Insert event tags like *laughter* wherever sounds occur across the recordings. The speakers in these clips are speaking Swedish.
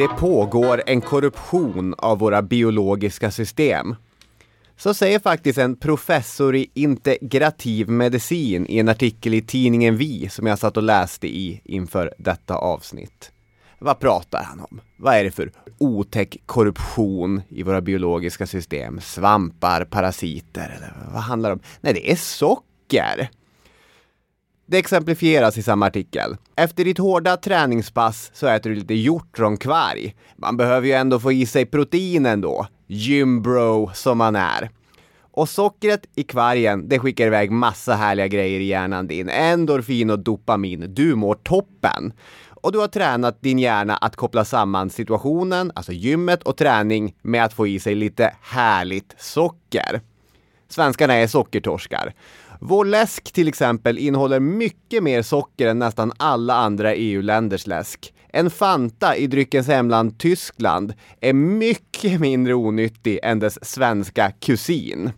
Det pågår en korruption av våra biologiska system. Så säger faktiskt en professor i integrativ medicin i en artikel i tidningen Vi som jag satt och läste i inför detta avsnitt. Vad pratar han om? Vad är det för otäck korruption i våra biologiska system? Svampar, parasiter eller vad handlar det om? Nej, det är socker! Det exemplifieras i samma artikel. Efter ditt hårda träningspass så äter du lite hjortronkvarg. Man behöver ju ändå få i sig protein ändå. Gymbro som man är. Och sockret i kvargen, det skickar iväg massa härliga grejer i hjärnan din. Endorfin och dopamin. Du mår toppen. Och du har tränat din hjärna att koppla samman situationen, alltså gymmet och träning med att få i sig lite härligt socker. Svenskarna är sockertorskar. Vår läsk till exempel innehåller mycket mer socker än nästan alla andra EU-länders läsk. En Fanta i dryckens hemland Tyskland är mycket mindre onyttig än dess svenska kusin.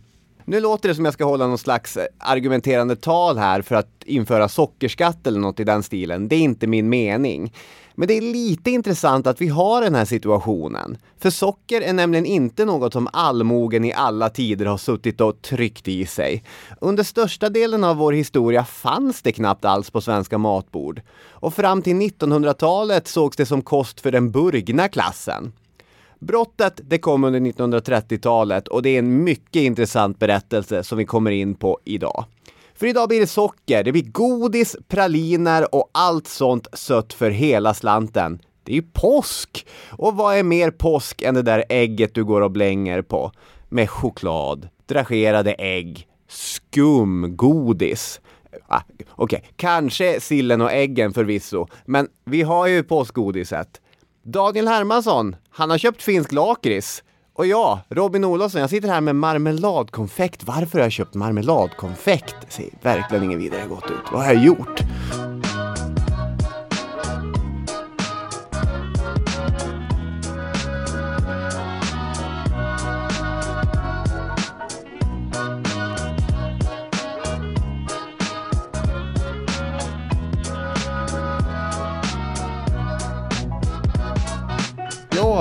Nu låter det som jag ska hålla någon slags eh, argumenterande tal här för att införa sockerskatt eller något i den stilen. Det är inte min mening. Men det är lite intressant att vi har den här situationen. För socker är nämligen inte något som allmogen i alla tider har suttit och tryckt i sig. Under största delen av vår historia fanns det knappt alls på svenska matbord. Och fram till 1900-talet sågs det som kost för den burgna klassen. Brottet, det kom under 1930-talet och det är en mycket intressant berättelse som vi kommer in på idag. För idag blir det socker, det blir godis, praliner och allt sånt sött för hela slanten. Det är ju påsk! Och vad är mer påsk än det där ägget du går och blänger på? Med choklad, dragerade ägg, skumgodis. Ah, Okej, okay. kanske sillen och äggen förvisso, men vi har ju påskgodiset. Daniel Hermansson, han har köpt finsk lakrits. Och jag, Robin Olofsson, jag sitter här med marmeladkonfekt. Varför har jag köpt marmeladkonfekt? Det ser verkligen inget vidare gott ut. Vad har jag gjort?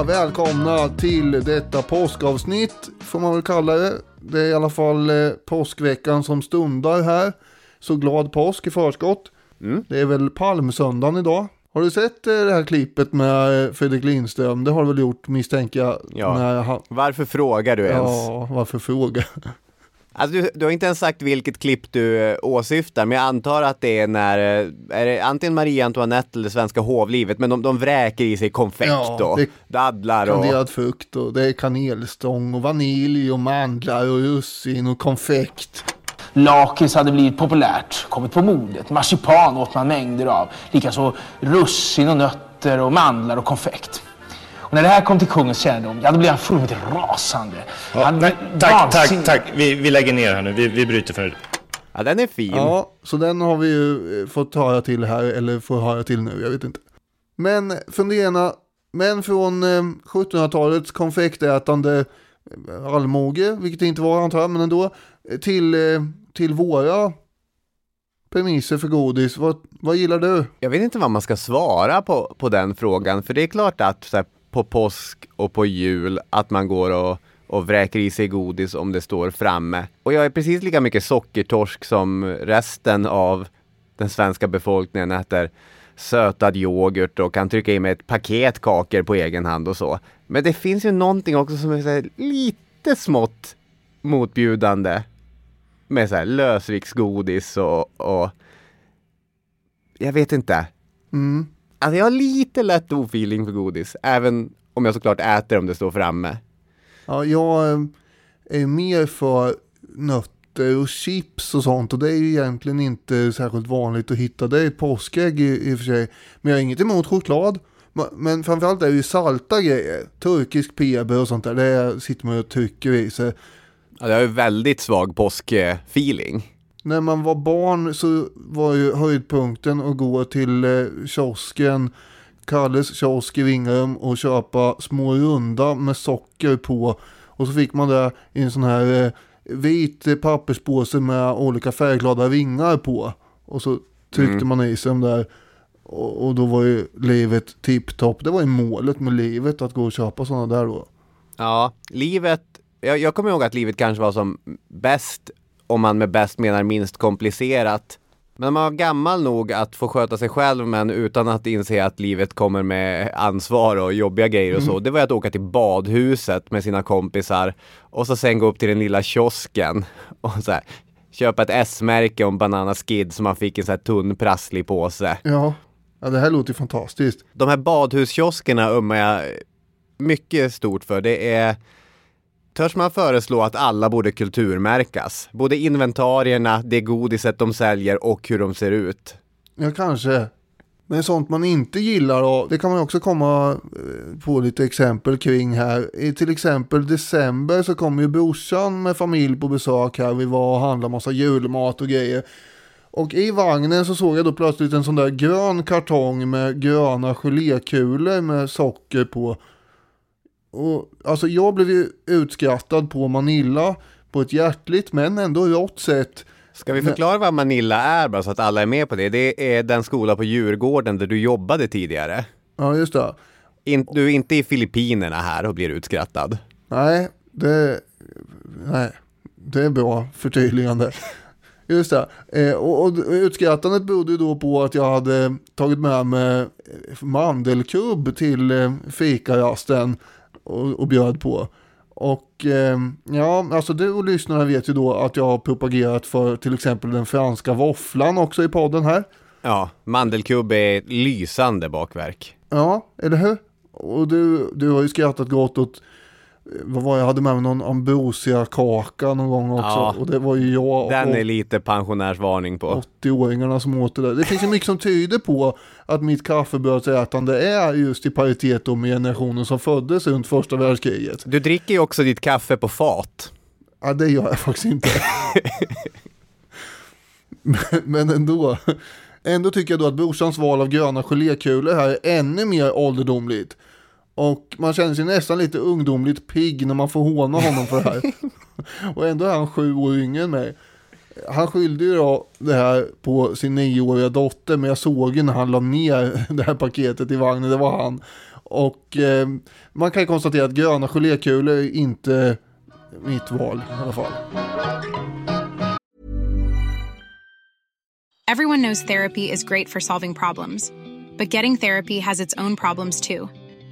Ja, välkomna till detta påskavsnitt får man väl kalla det. Det är i alla fall eh, påskveckan som stundar här. Så glad påsk i förskott. Mm. Det är väl palmsöndagen idag. Har du sett eh, det här klippet med eh, Fredrik Lindström? Det har du väl gjort misstänker jag. Ja. När han... Varför frågar du ens? Ja, varför fråga? Alltså, du, du har inte ens sagt vilket klipp du eh, åsyftar, men jag antar att det är när, eh, är det antingen Marie Antoinette eller svenska hovlivet, men de, de vräker i sig konfekt Ja, och det- dadlar och... Kanderad frukt och det är kanelstång och vanilj och mandlar och russin och konfekt. Lakrits hade blivit populärt, kommit på modet. Marsipan åt man mängder av. Likaså russin och nötter och mandlar och konfekt. Och när det här kom till kungens kännedom, ja då blev han fullkomligt rasande. Ja, han nej, tack, vansinnig. tack, tack. Vi, vi lägger ner här nu. Vi, vi bryter för Ja, den är fin. Ja, så den har vi ju eh, fått höra till här, eller får höra till nu, jag vet inte. Men från det ena, men från eh, 1700-talets konfektätande eh, allmoge, vilket det inte var antar jag, men ändå, eh, till, eh, till våra premisser för godis. Vad, vad gillar du? Jag vet inte vad man ska svara på, på den frågan, för det är klart att så här, på påsk och på jul, att man går och, och vräker i sig godis om det står framme. Och jag är precis lika mycket sockertorsk som resten av den svenska befolkningen äter sötad yoghurt och kan trycka i mig ett paket kakor på egen hand och så. Men det finns ju någonting också som är så här, lite smått motbjudande med så här lösviktsgodis och, och jag vet inte. Mm. Alltså jag har lite lätt ofeeling för godis, även om jag såklart äter om det står framme. Ja, jag eh, är mer för nötter och chips och sånt och det är ju egentligen inte särskilt vanligt att hitta det i påskägg i, i och för sig. Men jag har inget emot choklad. Men framförallt är det ju salta grejer. Turkisk PB och sånt där, det sitter man och trycker i sig. Ja, jag har ju väldigt svag påskfeeling. När man var barn så var ju höjdpunkten att gå till eh, kiosken, Kalles kiosk i Vingarum och köpa små runda med socker på. Och så fick man det i en sån här eh, vit papperspåse med olika färgglada vingar på. Och så tryckte Mm. man i sig dem där. Och, och då var ju livet tipptopp. Det var ju målet med livet att gå och köpa sådana där då. Ja, livet, jag, jag kommer ihåg att livet kanske var som bäst, om man med bäst menar minst komplicerat. Men när man var gammal nog att få sköta sig själv men utan att inse att livet kommer med ansvar och jobbiga grejer och så. Det var att åka till badhuset med sina kompisar och så sen gå upp till den lilla kiosken *laughs* och så här, köpa ett S-märke och en Banana Skid som man fick en sån här tunn prasslig påse. Ja, ja det här låter ju fantastiskt. De här badhuskioskerna ömmar jag mycket stort för. Det är Törs man föreslå att alla borde kulturmärkas? Både inventarierna, det godiset de säljer och hur de ser ut. Ja, kanske. Men sånt man inte gillar, och det kan man också komma eh, på lite exempel kring här. I till exempel december så kom ju brorsan med familj på besök här. Vi var och handlade massa julmat och grejer. Och i vagnen så såg jag då plötsligt en sån där grön kartong med gröna gelékulor med socker på. Och alltså jag blev ju utskrattad på Manilla på ett hjärtligt men ändå rått sätt. Ska vi förklara vad Manilla är bara så att alla är med på det? Det är den skola på Djurgården där du jobbade tidigare. Ja just det. In, du är inte i Filippinerna här och blir utskrattad. Nej, det, nej, det är bra förtydligande. Just det. Eh, och, och utskrattandet berodde ju då på att jag hade tagit med mig mandelkubb till eh, fikarasten och, och bjöd på. Och eh, ja, alltså du och lyssnarna vet ju då att jag har propagerat för till exempel den franska våfflan också i podden här. Ja, mandelkubb är lysande bakverk. Ja, eller hur? Och du, du har ju skrattat gott åt vad var jag hade med mig någon ambrosia-kaka någon gång också. Ja, och det var ju jag och Den är lite pensionärsvarning på. 80-åringarna som åt det där. Det finns ju mycket som tyder på att mitt kaffebrödsätande är just i paritet med generationen som föddes runt första världskriget. Du dricker ju också ditt kaffe på fat. Ja, det gör jag faktiskt inte. men, *laughs* men ändå. Ändå tycker jag då att brorsans val av gröna gelékulor här är ännu mer ålderdomligt. Och man känner sig nästan lite ungdomligt pigg när man får håna honom för det här. *laughs* och ändå är han sju år yngre än mig. Han skyllde ju då det här på sin nioåriga dotter, men jag såg ju när han la ner *laughs* det här paketet i vagnen, det var han. Och eh, man kan ju konstatera att gröna gelékulor är inte mitt val i alla fall. Everyone knows therapy is great for solving problems, but getting therapy has its own problems too,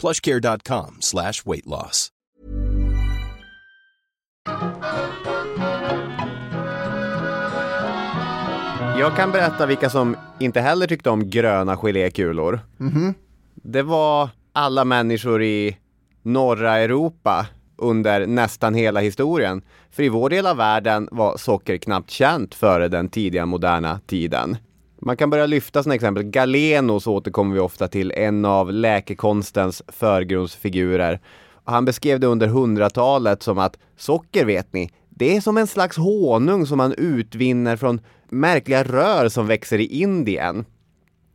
plushcare.com slash weight loss. Jag kan berätta vilka som inte heller tyckte om gröna gelékulor. Det var alla människor i norra Europa under nästan hela historien. För i vår del av världen var socker knappt känt före den tidiga moderna tiden. Man kan börja lyfta sådana exempel. Galenos återkommer vi ofta till, en av läkekonstens förgrundsfigurer. Han beskrev det under hundratalet som att socker vet ni, det är som en slags honung som man utvinner från märkliga rör som växer i Indien.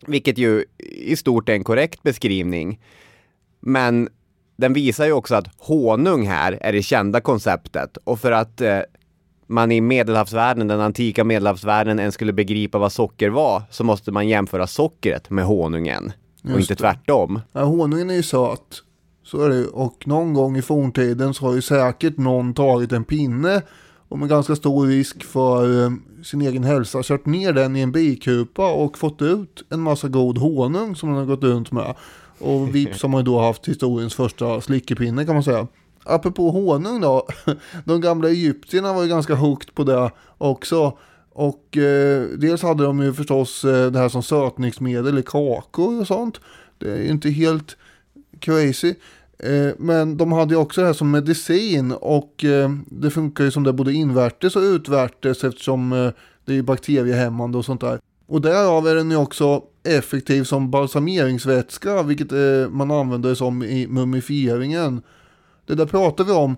Vilket ju i stort är en korrekt beskrivning. Men den visar ju också att honung här är det kända konceptet och för att eh, man i medelhavsvärlden, den antika medelhavsvärlden ens skulle begripa vad socker var så måste man jämföra sockret med honungen och Just inte det. tvärtom. Ja, honungen är ju söt. Så är det. Och någon gång i forntiden så har ju säkert någon tagit en pinne och med ganska stor risk för eh, sin egen hälsa kört ner den i en bikupa och fått ut en massa god honung som den har gått runt med. Och vips har man ju då haft historiens första slickepinne kan man säga. Apropå honung då, *laughs* de gamla egyptierna var ju ganska hooked på det också. Och eh, dels hade de ju förstås eh, det här som sötningsmedel i kakor och sånt. Det är ju inte helt crazy. Eh, men de hade ju också det här som medicin och eh, det funkar ju som det både invärtes och utvärtes eftersom eh, det är bakteriehämmande och sånt där. Och därav är den ju också effektiv som balsameringsvätska vilket eh, man använder som i mumifieringen. Det där pratar vi om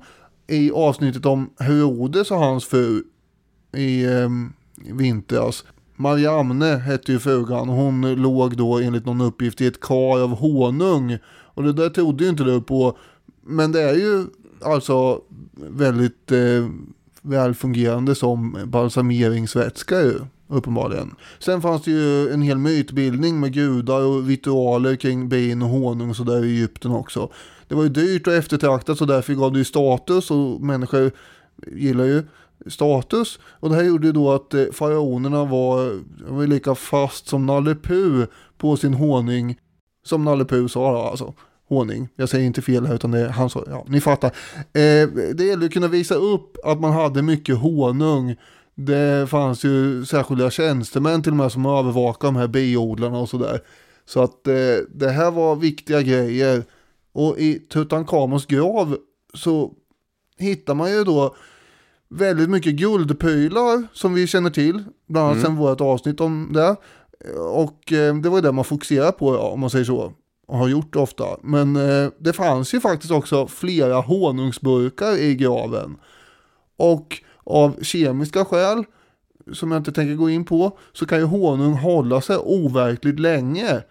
i avsnittet om Herodes och hans fru i eh, vintras. Mariamne hette ju frugan och hon låg då enligt någon uppgift i ett kar av honung. Och det där trodde ju inte du på. Men det är ju alltså väldigt eh, välfungerande som balsameringsvätska ju. Uppenbarligen. Sen fanns det ju en hel mytbildning med gudar och ritualer kring bin och honung och sådär i Egypten också. Det var ju dyrt och eftertraktat så därför gav det ju status och människor gillar ju status. Och det här gjorde ju då att eh, faraonerna var, var lika fast som Nalle Puh på sin honung. Som Nalle Puh sa då alltså. Honung. Jag säger inte fel här utan det är han sa, ja ni fattar. Eh, det ju att kunna visa upp att man hade mycket honung. Det fanns ju särskilda tjänstemän till och med som övervakade de här biodlarna och sådär. Så att eh, det här var viktiga grejer. Och i Tutankhamons grav så hittar man ju då väldigt mycket guldprylar som vi känner till. Bland annat sen vårt avsnitt om det. Och eh, det var det man fokuserar på ja, om man säger så. Och har gjort ofta. Men eh, det fanns ju faktiskt också flera honungsburkar i graven. Och av kemiska skäl, som jag inte tänker gå in på, så kan ju honung hålla sig overkligt länge.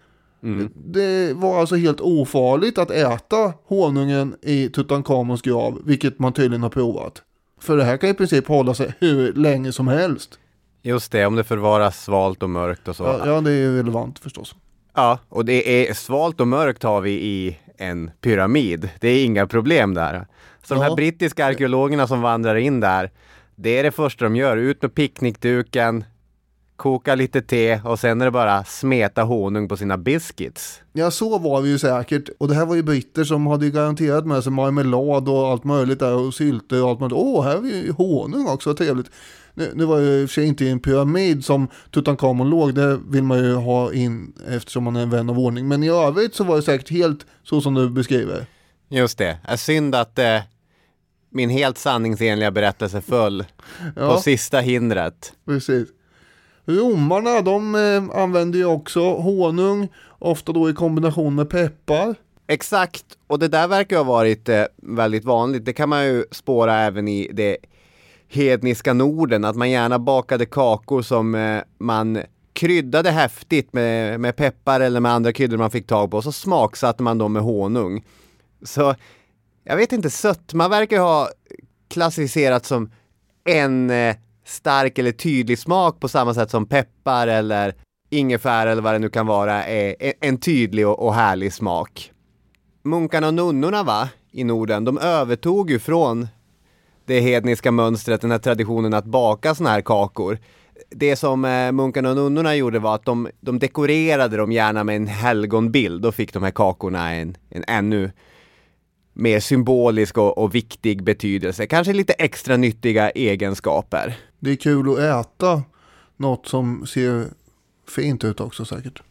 Det var alltså helt ofarligt att äta honungen i Tutankhamons grav, vilket man tydligen har provat. För det här kan i princip hålla sig hur länge som helst. Just det, om det förvaras svalt och mörkt och så. Ja, ja det är ju relevant förstås. Ja, och det är svalt och mörkt har vi i en pyramid. Det är inga problem där. Så de Ja. här brittiska arkeologerna som vandrar in där, det är det första de gör. Ut med picknickduken, koka lite te och sen är det bara smeta honung på sina biscuits. Ja, så var vi ju säkert. Och det här var ju britter som hade garanterat med sig marmelad och allt möjligt där och sylter och allt möjligt. Åh, här har vi ju honung också, vad trevligt. Nu, nu var jag i och för sig inte i en pyramid som Tutankhamon låg, det vill man ju ha in eftersom man är en vän av ordning. Men i övrigt så var det säkert helt så som du beskriver. Just det, är synd att eh, min helt sanningsenliga berättelse föll Ja. på sista hindret. Precis. Romarna, de eh, använde ju också honung, ofta då i kombination med peppar. Exakt, och det där verkar ha varit eh, väldigt vanligt. Det kan man ju spåra även i det hedniska Norden, att man gärna bakade kakor som eh, man kryddade häftigt med, med peppar eller med andra kryddor man fick tag på, och så smaksatte man dem med honung. Så jag vet inte, sötma verkar ha klassificerats som en eh, stark eller tydlig smak på samma sätt som peppar eller ingefära eller vad det nu kan vara är en- tydlig och, och härlig smak. Munkarna och nunnorna va, i Norden, de övertog ju från det hedniska mönstret, den här traditionen att baka såna här kakor. Det som eh, munkarna och nunnorna gjorde var att de, de dekorerade dem gärna med en helgonbild. Då fick de här kakorna en, en ännu mer symbolisk och, och viktig betydelse. Kanske lite extra nyttiga egenskaper. Det är kul att äta något som ser fint ut också säkert.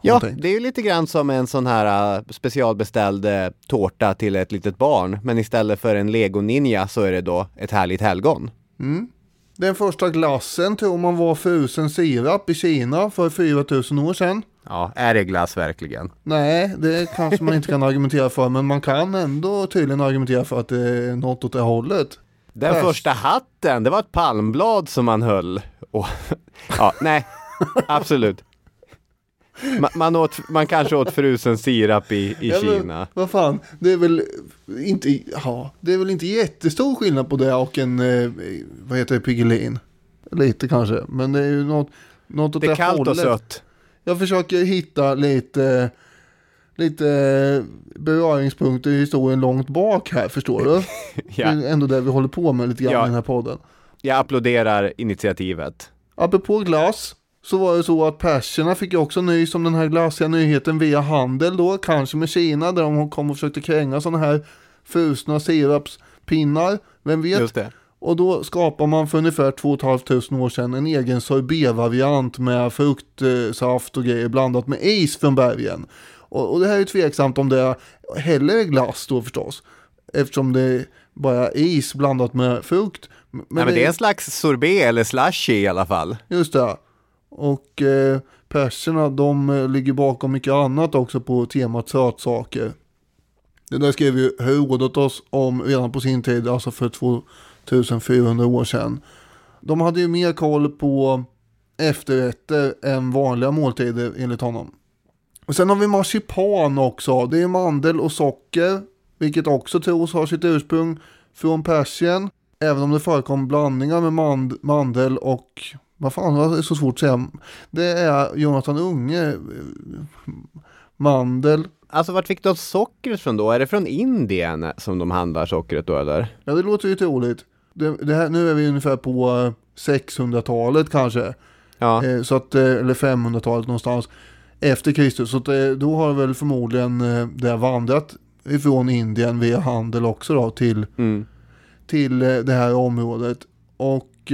Ja, det är ju lite grann som en sån här uh, specialbeställd tårta till ett litet barn. Men istället för en Lego-ninja så är det då ett härligt helgon. Den första glassen tror man var frusen sirap i Kina för 4000 år sedan. Ja, är det glass verkligen? Nej, det kanske man inte kan argumentera för, men man kan ändå tydligen argumentera för att det är något åt det hållet. Den Äsch. första hatten, det var ett palmblad som man höll. Och, *laughs* ja, nej, absolut. man, man, åt, man kanske åt frusen sirap i, i Ja, men Kina. Vad fan, det är väl inte, ja, det är väl inte jättestor skillnad på det och en, eh, vad heter det, Piggelin. Lite kanske, men det är ju något, något åt Det är kallt och hållet. sött. Jag försöker hitta lite, lite beröringspunkter i historien långt bak här, förstår du? *laughs* Ja. Det är ändå det vi håller på med lite grann Ja. i den här podden. Jag applåderar initiativet. Apropå glass så var det så att perserna fick också nys om den här glassiga nyheten via handel då, kanske med Kina där de kom och försökte kränga sådana här frusna sirapspinnar, vem vet? Just det. Och då skapar man för ungefär 2 500 år sedan en egen sorbet-variant med fruktsaft och grejer blandat med is från bergen. Och, och det här är tveksamt om det heller är glass då förstås. Eftersom det bara är is blandat med frukt. Men, Nej, men det är en slags sorbet eller slushy i alla fall. Just det. Och eh, perserna de eh, ligger bakom mycket annat också på temat sötsaker. Det där skrev ju Herodotos om redan på sin tid, alltså för 2400 år sedan. De hade ju mer koll på efterrätter än vanliga måltider enligt honom. Och sen har vi marsipan också. Det är mandel och socker, vilket också tros ha sitt ursprung från Persien. Även om det förekom blandningar med mand- mandel och vad fan det är så svårt att säga. Det är Jonathan Unge. eh, Mandel. Alltså vart fick de sockret från då? Är det från Indien som de handlar sockret då eller? Ja det låter ju troligt. Det, det här, nu är vi ungefär på eh, 600-talet kanske. Ja. Eh, så att, eh, eller 500-talet någonstans efter Kristus. Så eh, då har väl förmodligen eh, det vandrat ifrån Indien via handel också då till, Mm. till eh, det här området. Och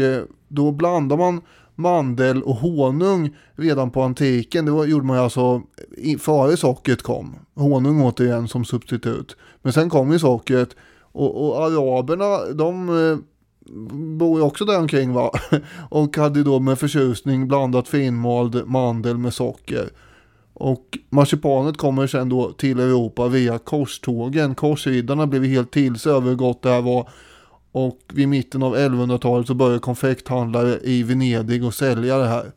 då blandar man mandel och honung redan på antiken. Det var, gjorde man ju alltså före sockret kom. Honung återigen som substitut. Men sen kom ju sockret och, och araberna de bor ju också där omkring va. *laughs* Och hade då med förtjusning blandat finmald mandel med socker. Och marsipanet kommer sen då till Europa via korstågen. Korsriddarna blev helt till sig över hur gott det här var. Och vid mitten av 1100-talet så började konfekthandlare i Venedig att sälja det här.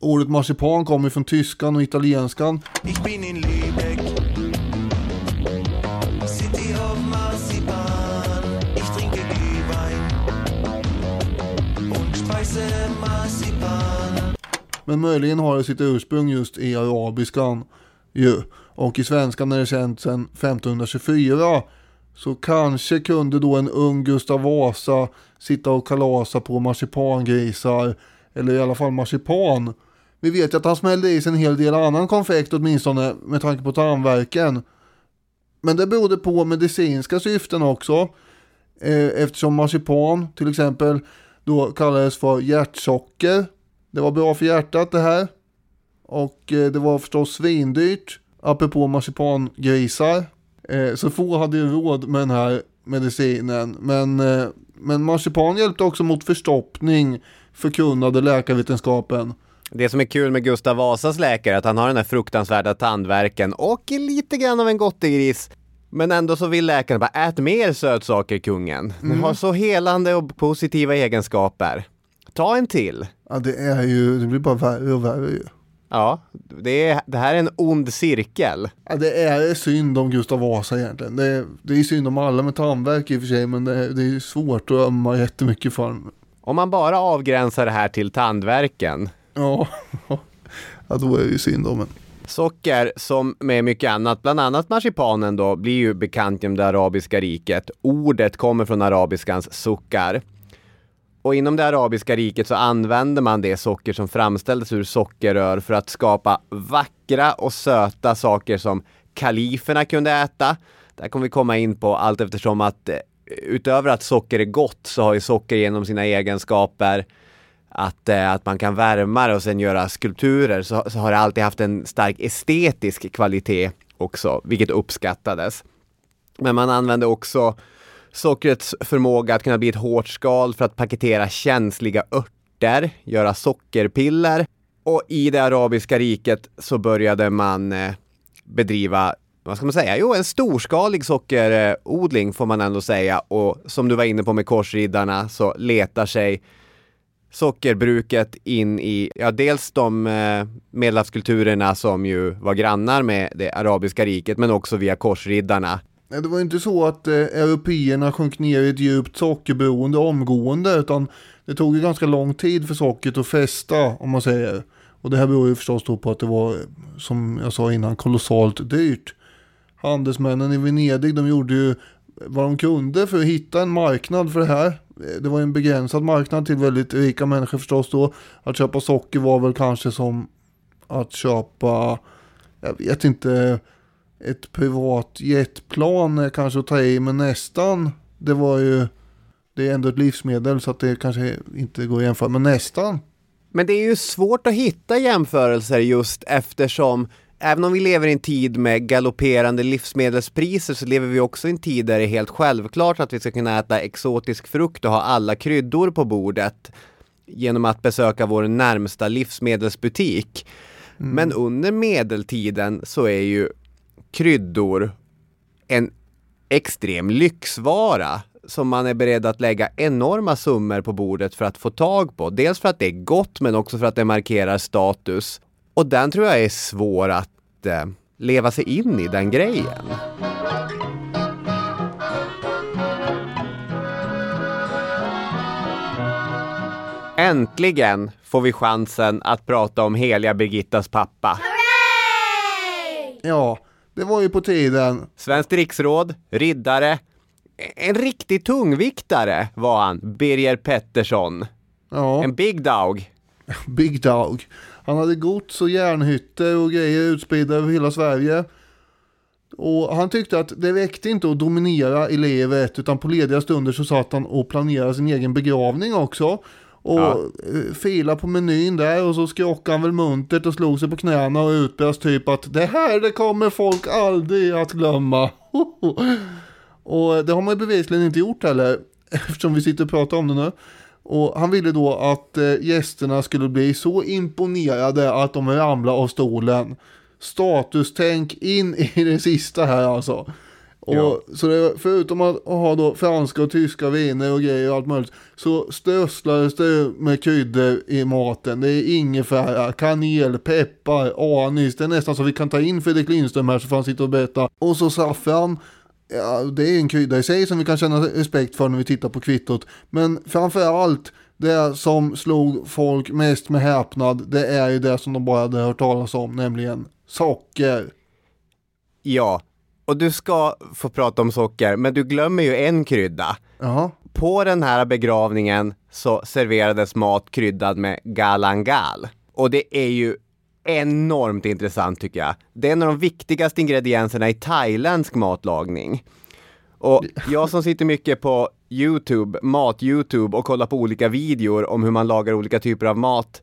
Ordet marsipan kommer från tyskan och italienskan. Men möjligen har det sitt ursprung just i arabiskan ju. Och i svenskan är det känt sedan 1524. Så kanske kunde då en ung Gustav Vasa sitta och kalasa på marsipangrisar. Eller i alla fall marsipan. Vi vet ju att han smällde i sig en hel del annan konfekt åtminstone med tanke på tandvärken. Men det berodde på medicinska syften också. Eh, eftersom marsipan till exempel då kallades för hjärtsocker. Det var bra för hjärtat det här. Och eh, det var förstås svindyrt. Apropå marsipangrisar. Eh, så få hade ju råd med den här medicinen. Men, eh, men marsipan hjälpte också mot förstoppning. Förkunnade läkarvetenskapen. Det som är kul med Gustav Vasas läkare är att han har den här fruktansvärda tandvärken och lite grann av en gottegris. Men ändå så vill läkaren bara ät mer sötsaker kungen. Den har så helande och positiva egenskaper. Ta en till. Ja det är ju, det blir bara värre och värre ju. Ja, det, är, det här är en ond cirkel. Ja, det är synd om Gustav Vasa egentligen. Det är, det är synd om alla med tandvärk i och för sig. Men det är, det är svårt att ömma jättemycket för. Om man bara avgränsar det här till tandvärken. Ja, *laughs* ja då är det ju synd om en. Socker som med mycket annat, bland annat marsipanen då, blir ju bekant genom det arabiska riket. Ordet kommer från arabiskans suckar. Och inom det arabiska riket så använde man det socker som framställdes ur sockerrör för att skapa vackra och söta saker som kaliferna kunde äta. Där kommer vi komma in på allt eftersom att eh, utöver att socker är gott så har ju socker genom sina egenskaper att, eh, att man kan värma det och sen göra skulpturer så, så har det alltid haft en stark estetisk kvalitet också, vilket uppskattades. Men man använde också sockrets förmåga att kunna bli ett hårt skal för att paketera känsliga örter, göra sockerpiller. Och i det arabiska riket så började man eh, bedriva, vad ska man säga, jo en storskalig sockerodling får man ändå säga. Och som du var inne på med korsriddarna så letar sig sockerbruket in i, ja dels de eh, medelhavskulturerna som ju var grannar med det arabiska riket men också via korsriddarna. Det var inte så att eh, européerna sjönk ner i ett djupt sockerberoende omgående utan det tog ju ganska lång tid för sockret att fästa om man säger. Och det här beror ju förstås då på att det var, som jag sa innan, kolossalt dyrt. Handelsmännen i Venedig, de gjorde ju vad de kunde för att hitta en marknad för det här. Eh, det var ju en begränsad marknad till väldigt rika människor förstås då. Att köpa socker var väl kanske som att köpa, jag vet inte, ett privat jetplan är kanske att ta i, men nästan. Det var ju, det är ändå ett livsmedel så att det kanske inte går att jämföra, men nästan. Men det är ju svårt att hitta jämförelser just eftersom Även om vi lever i en tid med galopperande livsmedelspriser så lever vi också i en tid där det är helt självklart att vi ska kunna äta exotisk frukt och ha alla kryddor på bordet genom att besöka vår närmsta livsmedelsbutik. Men under medeltiden så är ju kryddor en extrem lyxvara som man är beredd att lägga enorma summor på bordet för att få tag på. Dels för att det är gott men också för att det markerar status. Och den tror jag är svår att eh, leva sig in i, den grejen. Äntligen får vi chansen att prata om heliga Birgittas pappa. Ja, det var ju på tiden. Svenskt riksråd, riddare, en riktig tungviktare var han, Birger Pettersson. Ja, En big dog. *laughs* Big Dog. Han hade gods och järnhytter och grejer utspridda över hela Sverige. Och han tyckte att det räckte inte att dominera i livet utan på lediga stunder så satt han och planerade sin egen begravning också. Och Ja. eh, fila på menyn där och så skrockade han väl muntert och slog sig på knäna och utbrast typ att det här det kommer folk aldrig att glömma. *laughs* och det har man ju bevisligen inte gjort heller *laughs* eftersom vi sitter och pratar om det nu. Och han ville då att eh, gästerna skulle bli så imponerade att de ramlade av stolen. Statustänk in i det sista här alltså. Och Ja. så det, förutom att ha då franska och tyska viner och grejer och allt möjligt så strösslades det med kryddor i maten. Det är ingefära, kanel, peppar, anis. Det är nästan så vi kan ta in Fredrik Lindström här så får han sitta och berätta. Och så saffran. Ja, det är en krydda i sig som vi kan känna respekt för när vi tittar på kvittot. Men framför allt det som slog folk mest med häpnad det är ju det som de bara hade hört talas om, nämligen socker. Ja, och du ska få prata om socker, men du glömmer ju en krydda. Jaha. På den här begravningen så serverades mat kryddad med galangal. Och det är ju enormt intressant tycker jag. Det är en av de viktigaste ingredienserna i thailändsk matlagning. Och *laughs* jag som sitter mycket på Youtube, mat-Youtube och kollar på olika videor om hur man lagar olika typer av mat.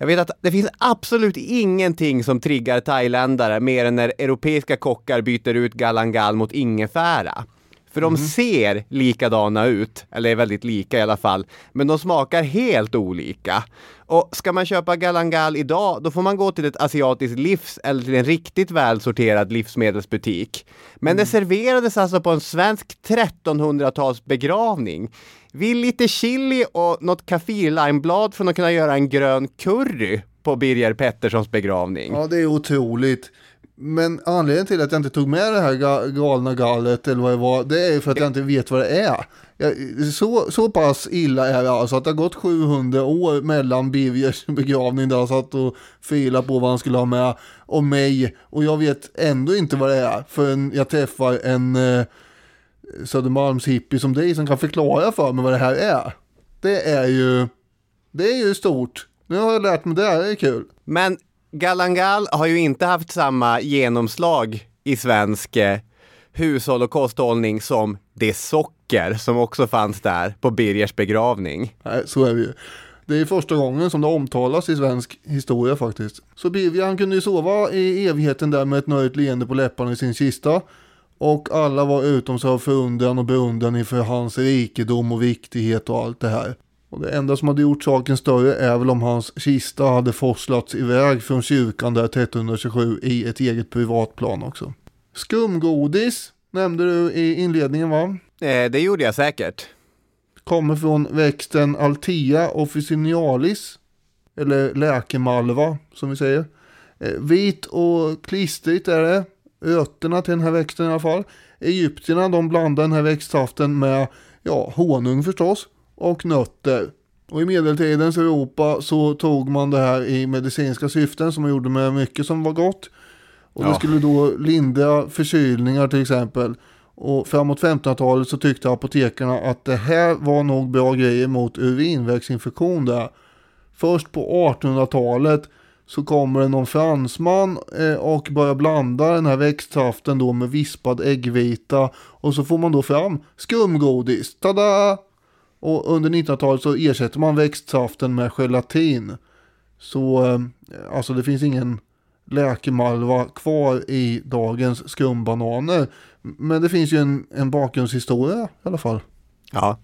Jag vet att det finns absolut ingenting som triggar thailändare mer än när europeiska kockar byter ut galangal mot ingefära. För de ser likadana ut, eller är väldigt lika i alla fall, men de smakar helt olika. Och ska man köpa galangal idag, då får man gå till ett asiatiskt livs eller till en riktigt välsorterad livsmedelsbutik. Men det serverades alltså på en svensk 1300-tals begravning. Vill lite chili och något kaffirlimeblad från att kunna göra en grön curry på Birger Petterssons begravning. Ja, det är otroligt. Men anledningen till att jag inte tog med det här galna gallet eller vad det var, det är ju för att jag inte vet vad det är. Så, så pass illa är det alltså att det har gått 700 år mellan Birgers begravning där han satt och filade på vad han skulle ha med och mig och jag vet ändå inte vad det är förrän jag träffar en eh, Södermalms hippie som dig som kan förklara för mig vad det här är. Det är ju, det är ju stort. Nu har jag lärt mig det, här, det är kul. Men galangal har ju inte haft samma genomslag i svensk eh, hushåll och kosthållning som det socker som också fanns där på Birgers begravning. Nej, så är det ju. Det är första gången som det omtalas i svensk historia faktiskt. Så Birger han kunde ju sova i evigheten där med ett nöjt leende på läpparna i sin kista. Och alla var utom sig av förundran och beundran inför hans rikedom och viktighet och allt det här. Och det enda som hade gjort saken större är väl om hans kista hade forslats iväg från kyrkan där 1327 i ett eget privatplan också. Skumgodis nämnde du i inledningen va? Eh, det gjorde jag säkert. kommer från växten Altea officinalis, eller läkemalva som vi säger. Eh, Vit och klistrigt är det, rötterna till den här växten i alla fall. Egyptierna de blandar den här växtsaften med ja, honung förstås och nötter. Och i medeltidens Europa så tog man det här i medicinska syften som man gjorde med mycket som var gott. Och det Ja. skulle då lindra förkylningar till exempel. Och framåt 1500-talet så tyckte apotekarna att det här var nog bra grejer mot urinvägsinfektion där. Först på 1800-talet så kommer det någon fransman eh, och börjar blanda den här växtsaften då med vispad äggvita. Och så får man då fram skumgodis. Tada! Och under 1900-talet så ersätter man växtsaften med gelatin. Så eh, alltså det finns ingen läkemalva kvar i dagens skumbananer. Men det finns ju en, en bakgrundshistoria i alla fall. Ja.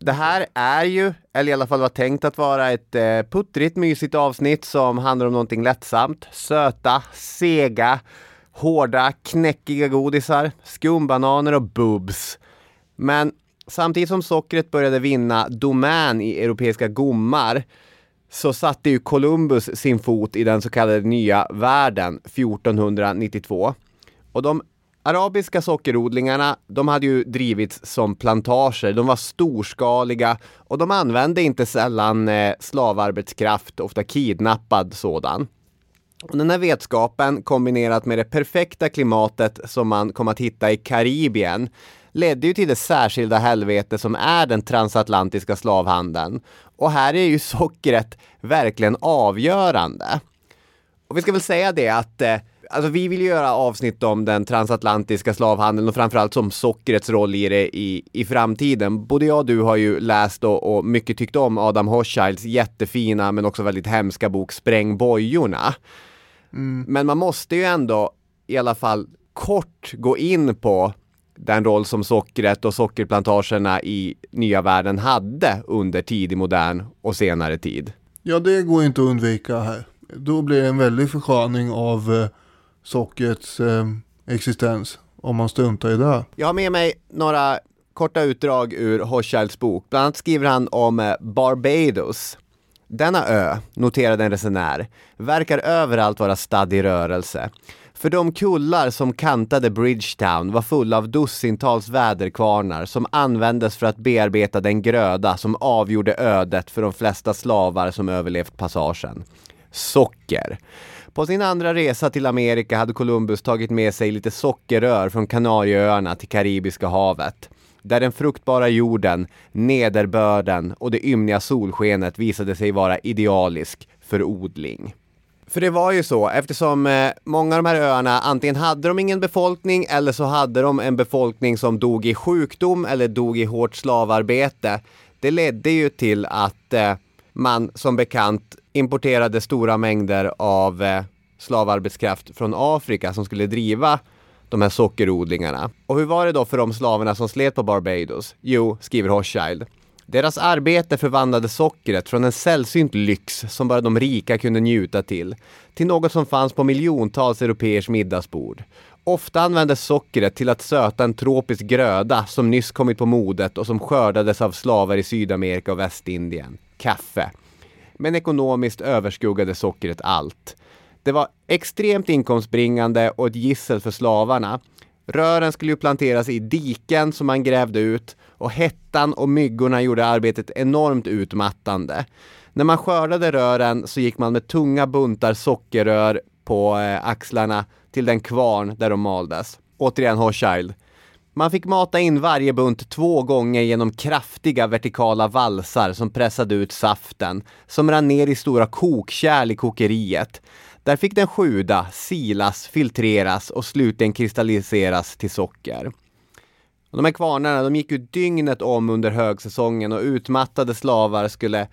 Det här är ju, eller i alla fall var tänkt att vara ett eh, puttrigt mysigt avsnitt som handlar om någonting lättsamt. Söta, sega, hårda, knäckiga godisar, skumbananer och boobs. Men samtidigt som sockret började vinna domän i europeiska gommar så satte ju Columbus sin fot i den så kallade nya världen 1492. Och de arabiska sockerodlingarna, de hade ju drivits som plantager. De var storskaliga och de använde inte sällan eh, slavarbetskraft, ofta kidnappad sådan. Och den här vetskapen kombinerat med det perfekta klimatet som man kom att hitta i Karibien ledde ju till det särskilda helvete som är den transatlantiska slavhandeln. Och här är ju sockret verkligen avgörande. Och vi ska väl säga det att eh, alltså vi vill göra avsnitt om den transatlantiska slavhandeln och framförallt som sockrets roll i det i, i framtiden. Både jag och du har ju läst och, och mycket tyckt om Adam Hochschilds jättefina men också väldigt hemska bok Spräng bojorna. Men man måste ju ändå i alla fall kort gå in på den roll som sockret och sockerplantagerna i nya världen hade under tidig modern och senare tid. Ja, det går inte att undvika här. Då blir det en väldig försköning av sockets sockrets eh, existens om man struntar i det. Jag har med mig några korta utdrag ur Hochschilds bok. Bland annat skriver han om eh, Barbados. Denna ö, noterade en resenär, verkar överallt vara stadd i rörelse. För de kullar som kantade Bridgetown var fulla av dussintals väderkvarnar som användes för att bearbeta den gröda som avgjorde ödet för de flesta slavar som överlevt passagen. Socker. På sin andra resa till Amerika hade Columbus tagit med sig lite sockerrör från Kanarieöarna till Karibiska havet. Där den fruktbara jorden, nederbörden och det ymniga solskenet visade sig vara idealisk för odling. För det var ju så, eftersom eh, många av de här öarna antingen hade de ingen befolkning eller så hade de en befolkning som dog i sjukdom eller dog i hårt slavarbete. Det ledde ju till att eh, man som bekant importerade stora mängder av eh, slavarbetskraft från Afrika som skulle driva de här sockerodlingarna. Och hur var det då för de slaverna som slet på Barbados? Jo, skriver Hochschild. Deras arbete förvandlade sockret från en sällsynt lyx som bara de rika kunde njuta till, till något som fanns på miljontals europeers middagsbord. Ofta användes sockret till att söta en tropisk gröda som nyss kommit på modet och som skördades av slavar i Sydamerika och Västindien. Kaffe. Men ekonomiskt överskuggade sockret allt. Det var extremt inkomstbringande och ett gissel för slavarna. Rören skulle ju planteras i diken som man grävde ut och hettan och myggorna gjorde arbetet enormt utmattande. När man skördade rören så gick man med tunga buntar sockerrör på eh, axlarna till den kvarn där de maldes. Återigen Hochschild. Man fick mata in varje bunt två gånger genom kraftiga vertikala valsar som pressade ut saften, som rann ner i stora kokkärl i kokeriet. Där fick den sjuda, silas, filtreras och slutligen kristalliseras till socker. Och de här kvarnarna de gick ju dygnet om under högsäsongen och utmattade slavar skulle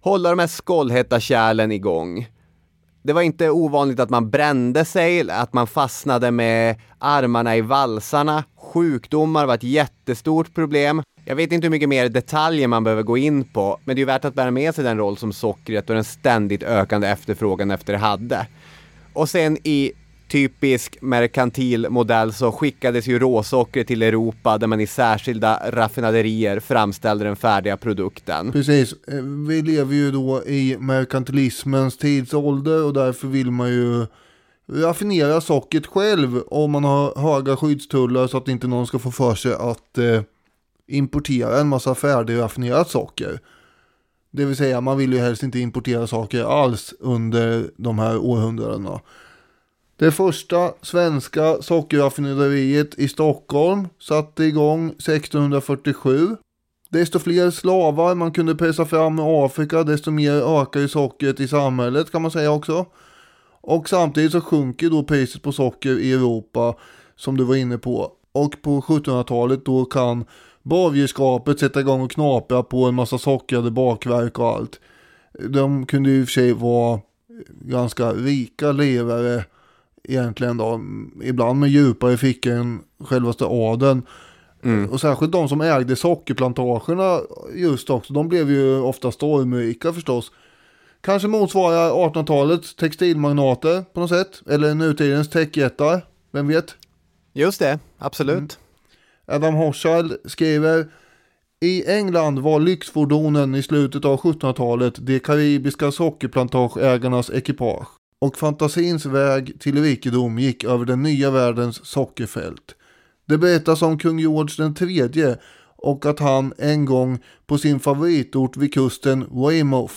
hålla de här skållhetta kärlen igång. Det var inte ovanligt att man brände sig, att man fastnade med armarna i valsarna. Sjukdomar var ett jättestort problem. Jag vet inte hur mycket mer detaljer man behöver gå in på, men det är ju värt att bära med sig den roll som sockret och den ständigt ökande efterfrågan efter det hade. Och sen i typisk merkantil modell så skickades ju råsocker till Europa där man i särskilda raffinaderier framställde den färdiga produkten. Precis, eh, vi lever ju då i merkantilismens tidsålder och därför vill man ju raffinera sockret själv om man har höga skyddstullar så att inte någon ska få för sig att eh, importera en massa färdigraffinerat socker. Det vill säga man vill ju helst inte importera saker alls under de här århundradena. Det första svenska sockerraffinaderiet i Stockholm satte igång 1647. Desto fler slavar man kunde pressa fram i Afrika, desto mer ökar ju sockret i samhället kan man säga också. Och samtidigt så sjunker då priset på socker i Europa som du var inne på. Och på 1700-talet då kan borgerskapet sätta igång och knapra på en massa sockrade bakverk och allt. De kunde ju i och för sig vara ganska rika levare egentligen då. Ibland med djupare fickor än självaste adeln. Och särskilt de som ägde sockerplantagerna just också. De blev ju ofta stormrika förstås. Kanske motsvarar 1800-talets textilmagnater på något sätt. Eller nutidens techjättar. Vem vet? Just det, absolut. Adam Hochschild skriver I England var lyxfordonen i slutet av 1700-talet de karibiska sockerplantageägarnas ekipage och fantasins väg till rikedom gick över den nya världens sockerfält. Det berättas om kung George den tredje och att han en gång på sin favoritort vid kusten Weymouth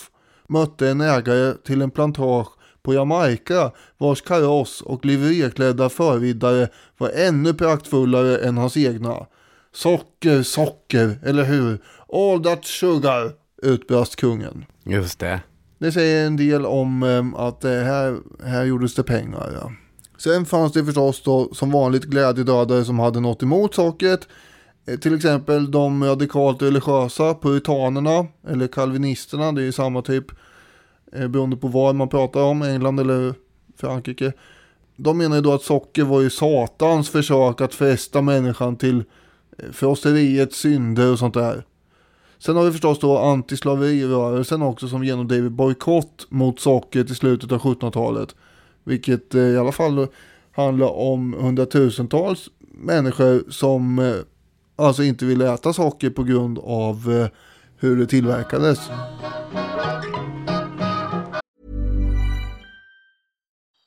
mötte en ägare till en plantage på Jamaica vars kaross och livererklädda förriddare var ännu praktfullare än hans egna. Socker, socker, eller hur? All that sugar, utbrast kungen. Just det. Det säger en del om eh, att eh, här, här gjordes det pengar. Ja. Sen fanns det förstås då som vanligt glädjedödare som hade något emot sockret. Eh, till exempel de radikalt religiösa, puritanerna eller kalvinisterna, det är ju samma typ eh, beroende på vad man pratar om, England eller Frankrike. De menar ju då att socker var ju satans försök att fästa människan till eh, frosseriets synder och sånt där. Sen har vi förstås då antislaverirörelsen också som genomdrev bojkott mot sockret i slutet av 1700-talet. Vilket i alla fall handlar om hundratusentals människor som alltså inte ville äta socker på grund av eh, hur det tillverkades.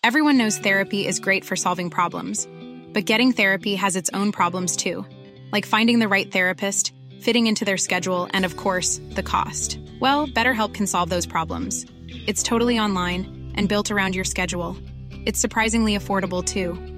Everyone knows therapy is great for solving problems, but getting therapy has its own problems too, like finding the right therapist, fitting into their schedule, and of course, the cost. Well, BetterHelp can solve those problems. It's totally online and built around your schedule. It's surprisingly affordable too.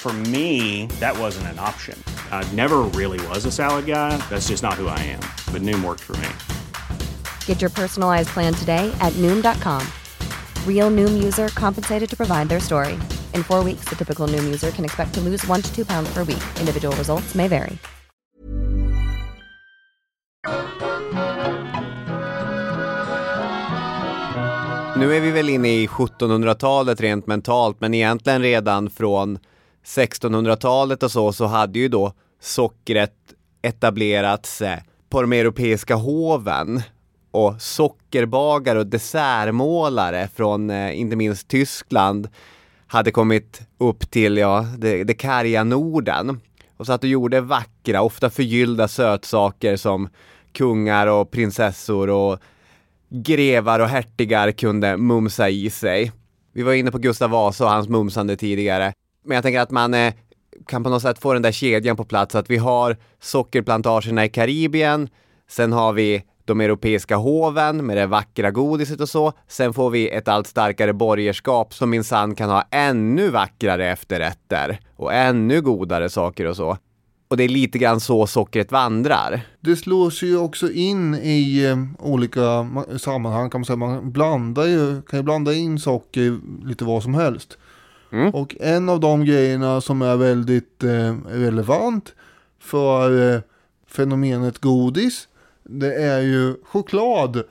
For me, that wasn't an option. I never really was a salad guy. That's just not who I am. But Noom worked for me. Get your personalized plan today at Noom.com. Real Noom user compensated to provide their story. In four weeks, the typical Noom user can expect to lose one to two pounds per week. Individual results may vary. Nu är vi väl inne i 1700-talet rent mentalt, men egentligen redan från 1600-talet och så, så hade ju då sockret etablerats eh, på de europeiska hoven. Och sockerbagare och dessertmålare från eh, inte minst Tyskland hade kommit upp till, ja, det, det karga Norden. Och satt och gjorde vackra, ofta förgyllda sötsaker som kungar och prinsessor och grevar och hertigar kunde mumsa i sig. Vi var inne på Gustav Vasa och hans mumsande tidigare. Men jag tänker att man eh, kan på något sätt få den där kedjan på plats. Att vi har sockerplantagerna i Karibien, sen har vi de europeiska hoven med det vackra godiset och så. Sen får vi ett allt starkare borgerskap som minsann kan ha ännu vackrare efterrätter och ännu godare saker och så. Och det är lite grann så sockret vandrar. Det slås ju också in i eh, olika sammanhang kan man säga. Man blandar ju, kan ju blanda in socker i lite vad som helst. Mm. Och en av de grejerna som är väldigt eh, relevant för eh, fenomenet godis. Det är ju choklad.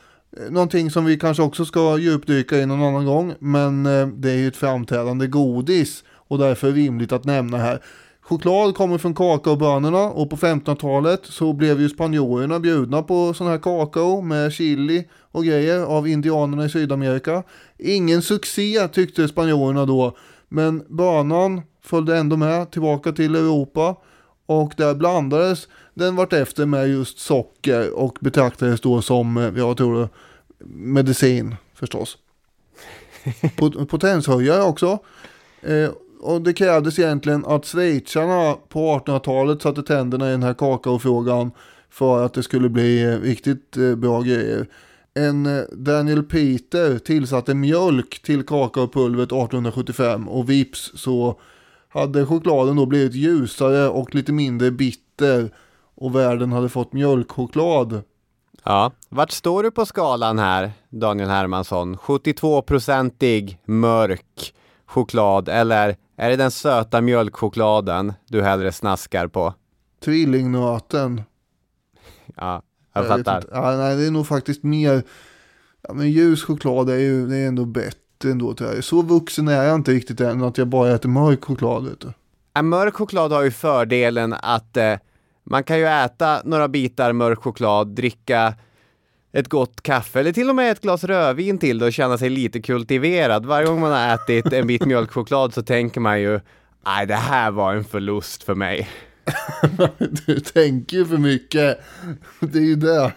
Någonting som vi kanske också ska djupdyka i någon annan gång. Men eh, det är ju ett framträdande godis. Och därför rimligt att nämna här. Choklad kommer från kakaobönorna och på 1500-talet så blev ju spanjorerna bjudna på sån här kakao med chili och grejer av indianerna i Sydamerika. Ingen succé tyckte spanjorerna då, men bönan följde ändå med tillbaka till Europa och där blandades den vartefter med just socker och betraktades då som, eh, jag tror det, medicin förstås. Pot- *laughs* Potenshöjare också. Eh, och det krävdes egentligen att schweizarna på 1800-talet satte tänderna i den här kakaofrågan för att det skulle bli eh, riktigt eh, bra grejer. En eh, Daniel Peter tillsatte mjölk till kakaopulvret 1875 och vips så hade chokladen då blivit ljusare och lite mindre bitter och världen hade fått mjölkchoklad. Ja, vart står du på skalan här, Daniel Hermansson? 72-procentig mörk choklad eller är det den söta mjölkchokladen du hellre snaskar på? Tvillingnöten. Ja, jag vet fattar. Ja, nej, det är nog faktiskt mer, ja, men ljus choklad är ju det är ändå bättre ändå tror jag. Så vuxen är jag inte riktigt än att jag bara äter mörk choklad vet du. En mörk choklad har ju fördelen att eh, man kan ju äta några bitar mörk choklad, dricka ett gott kaffe eller till och med ett glas rödvin till det och känna sig lite kultiverad. Varje gång man har ätit en bit mjölkchoklad så tänker man ju Nej, det här var en förlust för mig. Du tänker ju för mycket. Det är ju det.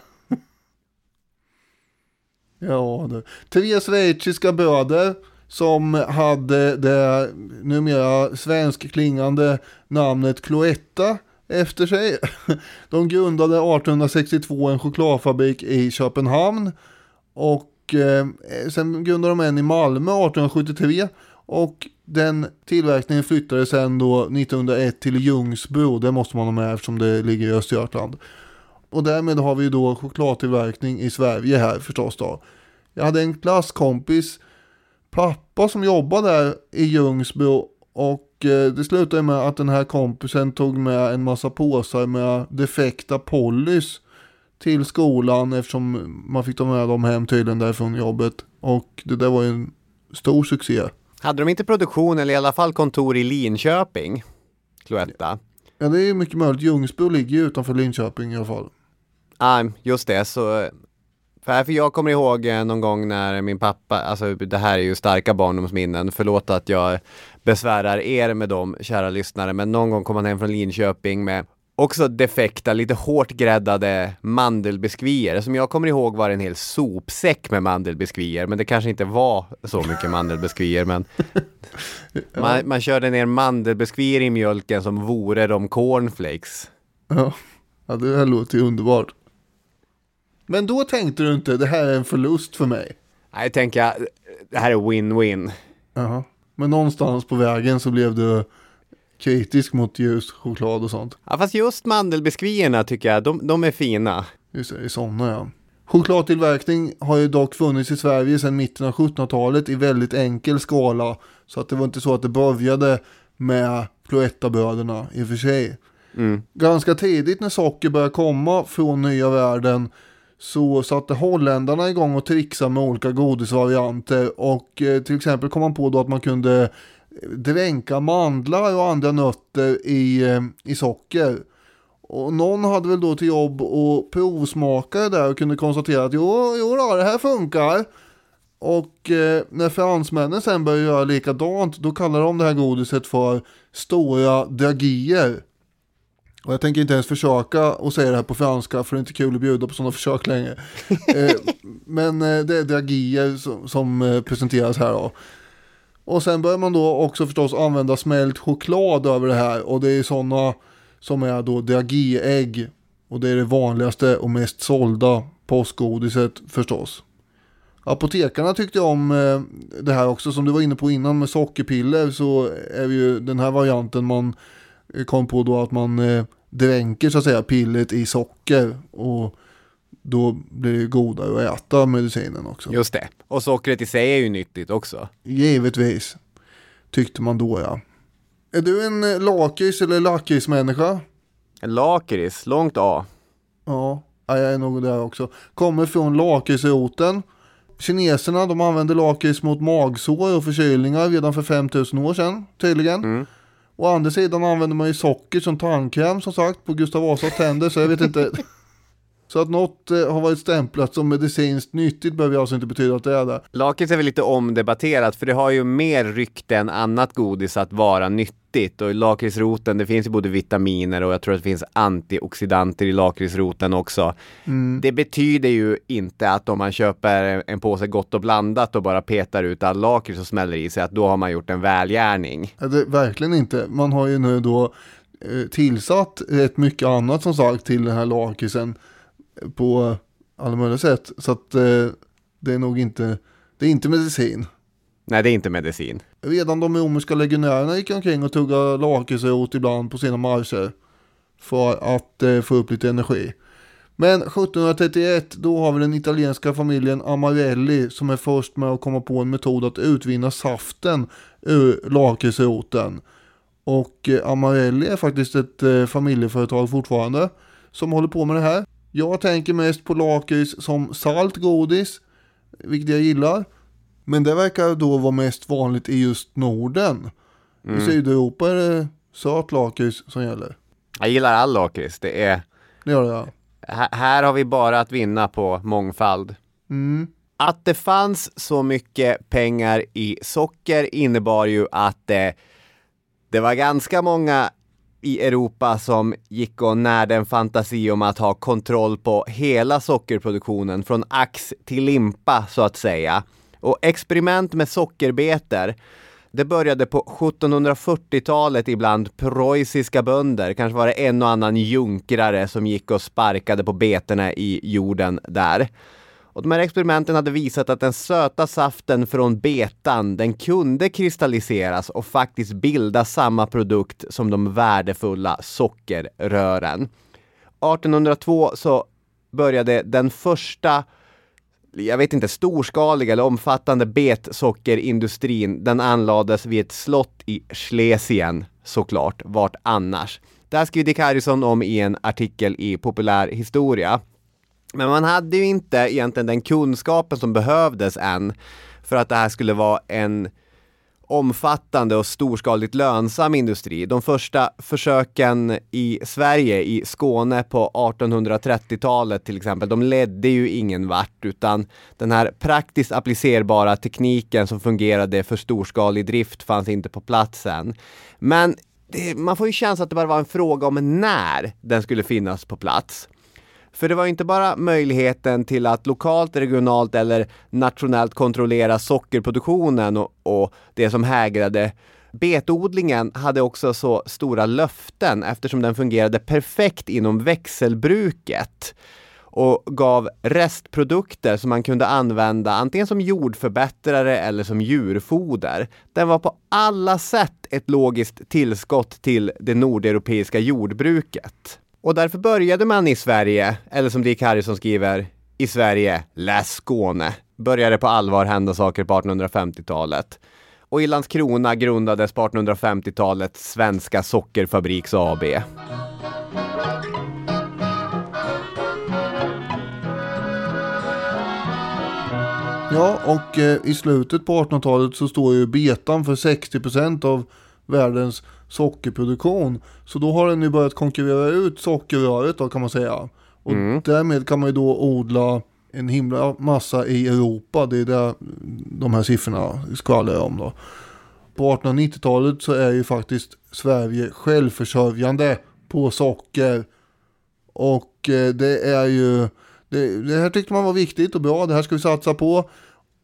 Ja du. Tre schweiziska bröder som hade det numera svenskklingande namnet Cloetta efter sig. De grundade 1862 en chokladfabrik i Köpenhamn och eh, sen grundade de en i Malmö 1873 och den tillverkningen flyttades sen då 1901 till Ljungsbro, det måste man ha med eftersom det ligger i Östergötland. Och därmed har vi då chokladtillverkning i Sverige här förstås då. Jag hade en klasskompis pappa som jobbade där i Ljungsbro och eh, det slutade med att den här kompisen tog med en massa påsar med defekta Pollys till skolan eftersom man fick ta med dem hem tydligen därifrån jobbet. Och det där var ju en stor succé. Hade de inte produktion eller i alla fall kontor i Linköping? Cloetta. Ja det är ju mycket möjligt. Ljungsbro ligger ju utanför Linköping i alla fall. Ja, just det. Så, för för jag kommer ihåg eh, någon gång när min pappa, alltså det här är ju starka barndomsminnen, förlåt att jag besvärar er med dem, kära lyssnare, men någon gång kom han hem från Linköping med också defekta, lite hårt gräddade mandelbiskvier som jag kommer ihåg var en hel sopsäck med mandelbiskvier, men det kanske inte var så mycket mandelbiskvier, men *laughs* man, man körde ner mandelbiskvier i mjölken som vore de cornflakes. Ja, ja det här låter ju underbart. Men då tänkte du inte det här är en förlust för mig. Nej, tänker jag, det här är win-win. Jaha. Men någonstans på vägen så blev du kritisk mot ljus choklad och sånt. Ja, fast just mandelbiskvierna tycker jag, de, de är fina. Just det, i sådana ja. Chokladtillverkning har ju dock funnits i Sverige sedan mitten av 1700-talet i väldigt enkel skala. Så att det var inte så att det började med Cloetta-bröderna i och för sig. Mm. Ganska tidigt när socker började komma från nya världen så satte holländarna igång och trixa med olika godisvarianter och eh, till exempel kom man på då att man kunde dränka mandlar och andra nötter i, eh, i socker. Och någon hade väl då till jobb och provsmaka det där och kunde konstatera att jo, jo då, det här funkar. Och eh, när fransmännen sen började göra likadant då kallade de det här godiset för stora dragier. Och jag tänker inte ens försöka att säga det här på franska för det är inte kul att bjuda på sådana försök längre. *laughs* eh, men eh, det är dragier som, som eh, presenteras här då. Och sen börjar man då också förstås använda smält choklad över det här. Och det är sådana som är då Dragéägg. Och det är det vanligaste och mest sålda påskgodiset förstås. Apotekarna tyckte om eh, det här också som du var inne på innan med sockerpiller så är ju den här varianten man eh, kom på då att man eh, dränker så att säga pillret i socker och då blir det godare att äta medicinen också. Just det. Och sockret i sig är ju nyttigt också. Givetvis. Tyckte man då ja. Är du en eh, lakrits eller lakritsmänniska? En lakrits, långt A. Ja, ja, jag är nog där också. Kommer från lakritsroten. Kineserna de använde lakrits mot magsår och förkylningar redan för 5000 år sedan tydligen. Å andra sidan använder man ju socker som tandkräm som sagt på Gustav Vasas tänder så jag vet inte. *laughs* Så att något eh, har varit stämplat som medicinskt nyttigt behöver alltså inte betyda att det är det. Lakrits är väl lite omdebatterat för det har ju mer rykte än annat godis att vara nyttigt och i lakritsroten det finns ju både vitaminer och jag tror att det finns antioxidanter i lakritsroten också. Det betyder ju inte att om man köper en påse gott och blandat och bara petar ut all lakrits och smäller i sig att då har man gjort en välgärning. Ja, det, verkligen inte. Man har ju nu då eh, tillsatt rätt mycket annat som sagt till den här lakritsen på alla möjliga sätt. Så att eh, det är nog inte, det är inte medicin. Nej, det är inte medicin. Redan de romerska legionärerna gick omkring och tuggade lakritsrot ibland på sina marscher. För att eh, få upp lite energi. Men 1731 då har vi den italienska familjen Amarelli som är först med att komma på en metod att utvinna saften ur lakritsroten. Och eh, Amarelli är faktiskt ett eh, familjeföretag fortfarande som håller på med det här. Jag tänker mest på lakrits som salt godis, vilket jag gillar. Men det verkar då vara mest vanligt i just Norden. I Sydeuropa är det söt lakrits som gäller. Jag gillar all lakrits. Det är Det gör det ja. Här, har vi bara att vinna på mångfald. Att det fanns så mycket pengar i socker innebar ju att eh, det var ganska många i Europa som gick och närde en fantasi om att ha kontroll på hela sockerproduktionen från ax till limpa så att säga. Och experiment med sockerbetor det började på 1740-talet ibland preussiska bönder, kanske var det en och annan junkrare som gick och sparkade på betorna i jorden där. Och de här experimenten hade visat att den söta saften från betan, den kunde kristalliseras och faktiskt bilda samma produkt som de värdefulla sockerrören. 1802 så började den första jag vet inte, storskaliga eller omfattande betsockerindustrin, den anlades vid ett slott i Schlesien såklart, vart annars. Det här skriver Dick Harrison om i en artikel i Populär historia. Men man hade ju inte egentligen den kunskapen som behövdes än för att det här skulle vara en omfattande och storskaligt lönsam industri. De första försöken i Sverige, i Skåne på 1830-talet till exempel, de ledde ju ingen vart utan den här praktiskt applicerbara tekniken som fungerade för storskalig drift fanns inte på plats än. Men det, man får ju känslan att det bara var en fråga om när den skulle finnas på plats. För det var inte bara möjligheten till att lokalt, regionalt eller nationellt kontrollera sockerproduktionen och, och det som hägrade. Betodlingen hade också så stora löften eftersom den fungerade perfekt inom växelbruket och gav restprodukter som man kunde använda antingen som jordförbättrare eller som djurfoder. Den var på alla sätt ett logiskt tillskott till det nordeuropeiska jordbruket. Och därför började man i Sverige, eller som Dick Harrison skriver, i Sverige, läs Skåne. Började på allvar hända saker på 1850-talet. Och i Landskrona grundades på 1850-talet Svenska Sockerfabriks AB. Ja, och eh, i slutet på 1800-talet så står ju betan för 60% av världens sockerproduktion. Så då har den ju börjat konkurrera ut sockerröret då kan man säga. Och därmed kan man ju då odla en himla massa i Europa. Det är där de här siffrorna skvallrar om då. På 1890-talet så är ju faktiskt Sverige självförsörjande på socker. Och eh, det är ju, det, det här tyckte man var viktigt och bra, det här ska vi satsa på.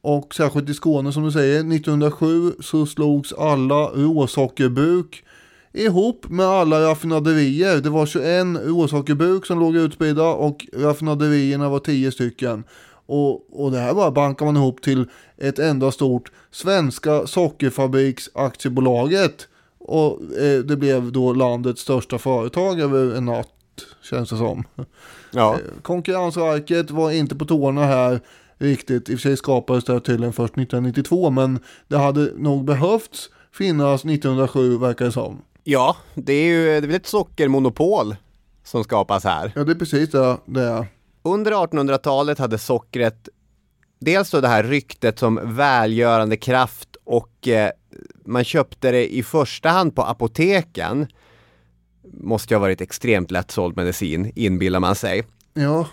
Och särskilt i Skåne som du säger, 1907 så slogs alla råsockerbruk ihop med alla raffinaderier. Det var 21 råsockerbruk som låg utspridda och raffinaderierna var 10 stycken. Och, och det här bara bankar man ihop till ett enda stort Svenska Sockerfabriksaktiebolaget. Och eh, det blev då landets största företag över en natt, känns det som. Ja. Eh, Konkurrensverket var inte på tårna här riktigt. I och för sig skapades det här tydligen först 1992, men det hade nog behövts finnas 1907 verkar det som. Ja, det är ju det är väl ett sockermonopol som skapas här. Ja, det är precis det det är. Under 1800-talet hade sockret dels då det här ryktet som välgörande kraft och eh, man köpte det i första hand på apoteken. Måste ju ha varit extremt lättsåld medicin, inbillar man sig. Ja,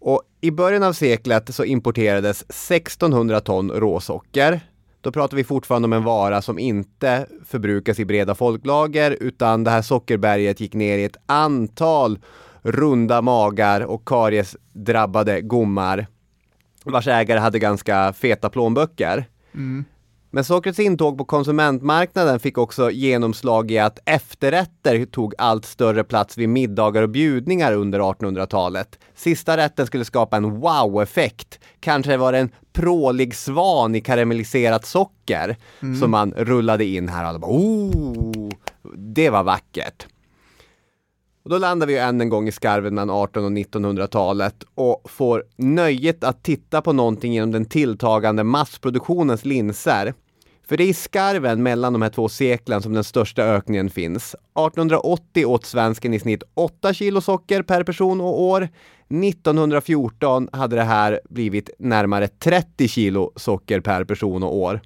Och i början av seklet så importerades 1600 ton råsocker. Då pratar vi fortfarande om en vara som inte förbrukas i breda folklager utan det här sockerberget gick ner i ett antal runda magar och kariesdrabbade gommar vars ägare hade ganska feta plånböcker. Mm. Men sockrets intåg på konsumentmarknaden fick också genomslag i att efterrätter tog allt större plats vid middagar och bjudningar under 1800-talet. Sista rätten skulle skapa en wow-effekt. Kanske var det en prålig svan i karamelliserat socker som man rullade in här och alla bara oh, det var vackert. Och då landar vi ju än en gång i skarven mellan 1800 och 1900-talet och får nöjet att titta på någonting genom den tilltagande massproduktionens linser. För det är i skarven mellan de här två seklen som den största ökningen finns. 1880 åt svensken i snitt 8 kilo socker per person och år. 1914 hade det här blivit närmare 30 kilo socker per person och år.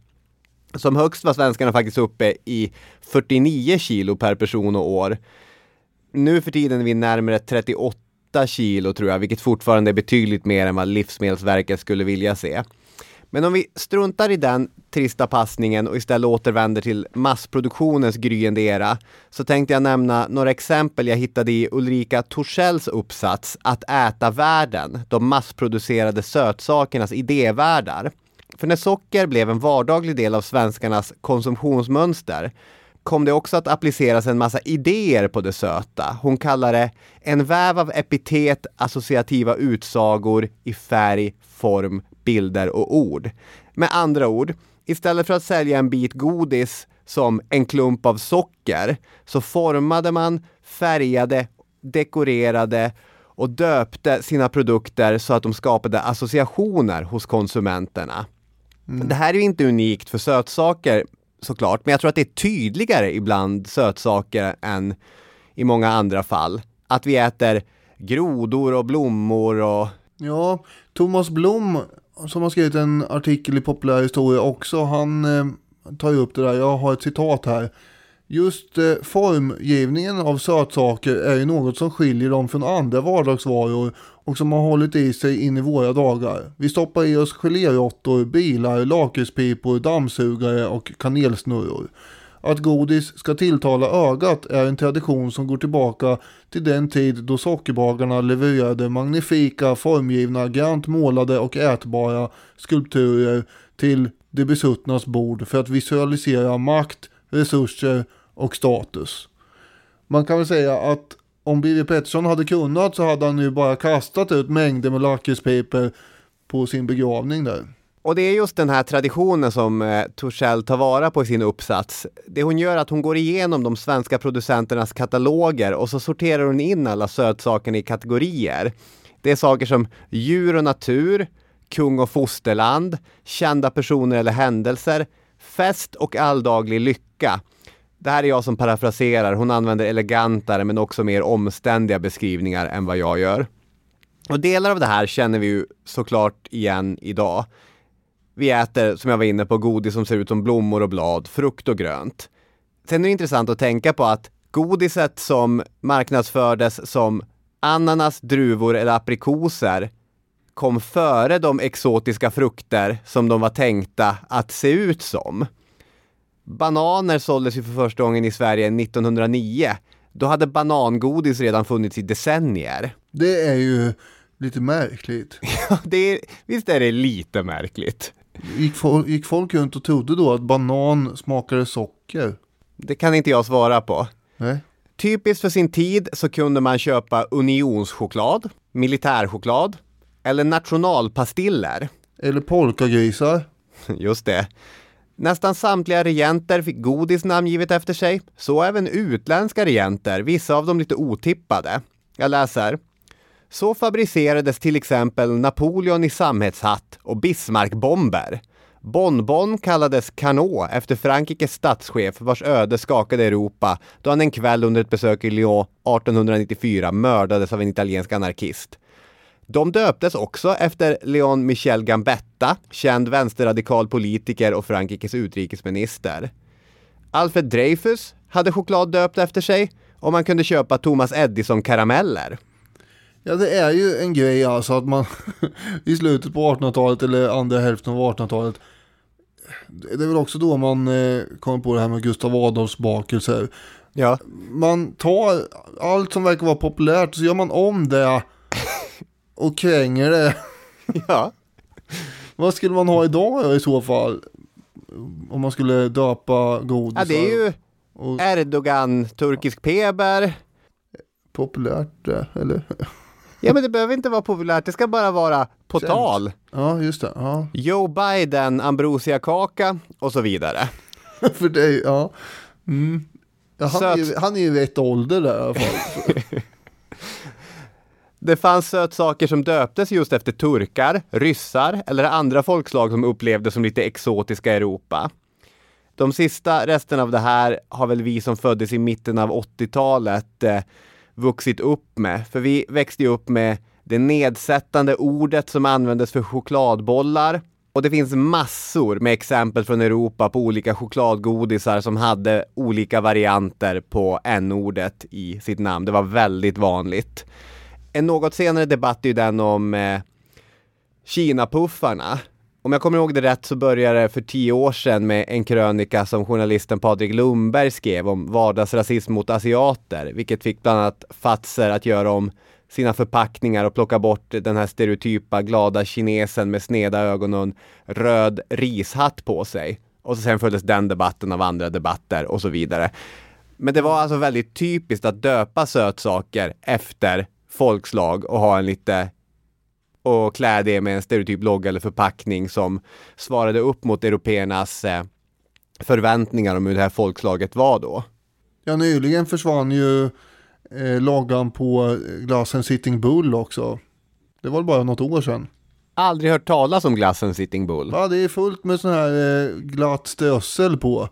Som högst var svenskarna faktiskt uppe i 49 kilo per person och år. Nu för tiden är vi närmare 38 kilo tror jag, vilket fortfarande är betydligt mer än vad Livsmedelsverket skulle vilja se. Men om vi struntar i den trista passningen och istället återvänder till massproduktionens gryende era så tänkte jag nämna några exempel jag hittade i Ulrika Torsells uppsats Att äta världen, de massproducerade sötsakernas idévärldar. För när socker blev en vardaglig del av svenskarnas konsumtionsmönster kom det också att appliceras en massa idéer på det söta. Hon kallar det en väv av epitet, associativa utsagor i färg, form, bilder och ord. Med andra ord, istället för att sälja en bit godis som en klump av socker så formade man, färgade, dekorerade och döpte sina produkter så att de skapade associationer hos konsumenterna. Det här är ju inte unikt för sötsaker såklart, men jag tror att det är tydligare ibland sötsaker än i många andra fall. Att vi äter grodor och blommor och Ja, Thomas Blom som har skrivit en artikel i Populärhistoria också, han eh, tar ju upp det där, jag har ett citat här. Just eh, formgivningen av sötsaker är ju något som skiljer dem från andra vardagsvaror och som har hållit i sig in i våra dagar. Vi stoppar i oss geléråttor, bilar, lakritspipor, dammsugare och kanelsnurror. Att godis ska tilltala ögat är en tradition som går tillbaka till den tid då sockerbagarna levererade magnifika, formgivna, grant målade och ätbara skulpturer till de besuttnas bord för att visualisera makt, resurser och status. Man kan väl säga att om Birger Pettersson hade kunnat så hade han nu bara kastat ut mängder med lakritspipor på sin begravning där. Och det är just den här traditionen som eh, Torssell tar vara på i sin uppsats. Det hon gör är att hon går igenom de svenska producenternas kataloger och så sorterar hon in alla sötsakerna i kategorier. Det är saker som djur och natur, kung och fosterland, kända personer eller händelser, fest och alldaglig lycka. Det här är jag som parafraserar, hon använder elegantare men också mer omständiga beskrivningar än vad jag gör. Och delar av det här känner vi ju såklart igen idag. Vi äter, som jag var inne på, godis som ser ut som blommor och blad, frukt och grönt. Sen är det intressant att tänka på att godiset som marknadsfördes som ananas, druvor eller aprikoser kom före de exotiska frukter som de var tänkta att se ut som. Bananer såldes ju för första gången i Sverige 1909. Då hade banangodis redan funnits i decennier. Det är ju lite märkligt. *laughs* Ja, det är, visst är det lite märkligt. Gick, fol- gick folk runt och trodde då att banan smakade socker? Det kan inte jag svara på. Nej. Typiskt för sin tid så kunde man köpa unionschoklad, militärchoklad eller nationalpastiller. Eller polkagrisar. *laughs* Just det. Nästan samtliga regenter fick godis namngivet efter sig, så även utländska regenter, vissa av dem lite otippade. Jag läser. Så fabricerades till exempel Napoleon i sammetshatt och Bismarckbomber. Bonbon kallades Canot efter Frankrikes statschef vars öde skakade Europa då han en kväll under ett besök i Lyon 1894 mördades av en italiensk anarkist. De döptes också efter Leon Michel Gambetta, känd vänsterradikal politiker och Frankrikes utrikesminister. Alfred Dreyfus hade choklad döpt efter sig och man kunde köpa Thomas Edison-karameller. Ja det är ju en grej alltså att man *laughs* i slutet på 1800-talet eller andra hälften av 1800-talet Det är väl också då man eh, kom på det här med Gustav Adolfs bakelser. Ja. Man tar allt som verkar vara populärt och så gör man om det och kränger det. *laughs* Ja. Vad skulle man ha idag i så fall? Om man skulle döpa godisar. Ja, det är ju och Erdogan, turkisk peber. populärt det, eller? Ja, men det behöver inte vara populärt. Det ska bara vara på Känt. tal. Ja, just det. Ja. Joe Biden, ambrosiakaka och så vidare. *laughs* För dig, ja. Mm. ja han, är ju, Söt. han är ju rätt ålder där i alla fall. *laughs* Det fanns sötsaker som döptes just efter turkar, ryssar eller andra folkslag som upplevdes som lite exotiska i Europa. De sista resterna av det här har väl vi som föddes i mitten av 80-talet eh, vuxit upp med. För vi växte ju upp med det nedsättande ordet som användes för chokladbollar. Och det finns massor med exempel från Europa på olika chokladgodisar som hade olika varianter på n-ordet i sitt namn. Det var väldigt vanligt. En något senare debatt är ju den om eh, Kina-puffarna. Om jag kommer ihåg det rätt så började det för tio år sedan med en krönika som journalisten Patrik Lundberg skrev om vardagsrasism mot asiater, vilket fick bland annat Fazer att göra om sina förpackningar och plocka bort den här stereotypa glada kinesen med sneda ögon och en röd rishatt på sig. Och så sen följdes den debatten av andra debatter och så vidare. Men det var alltså väldigt typiskt att döpa sötsaker efter folkslag och ha en lite och klä det med en stereotyp logga eller förpackning som svarade upp mot européernas eh, förväntningar om hur det här folkslaget var då. Ja, nyligen försvann ju eh, loggan på glassen Sitting Bull också. Det var bara något år sedan. Aldrig hört talas om glassen Sitting Bull. Ja, det är fullt med sån här eh, glatt strössel på.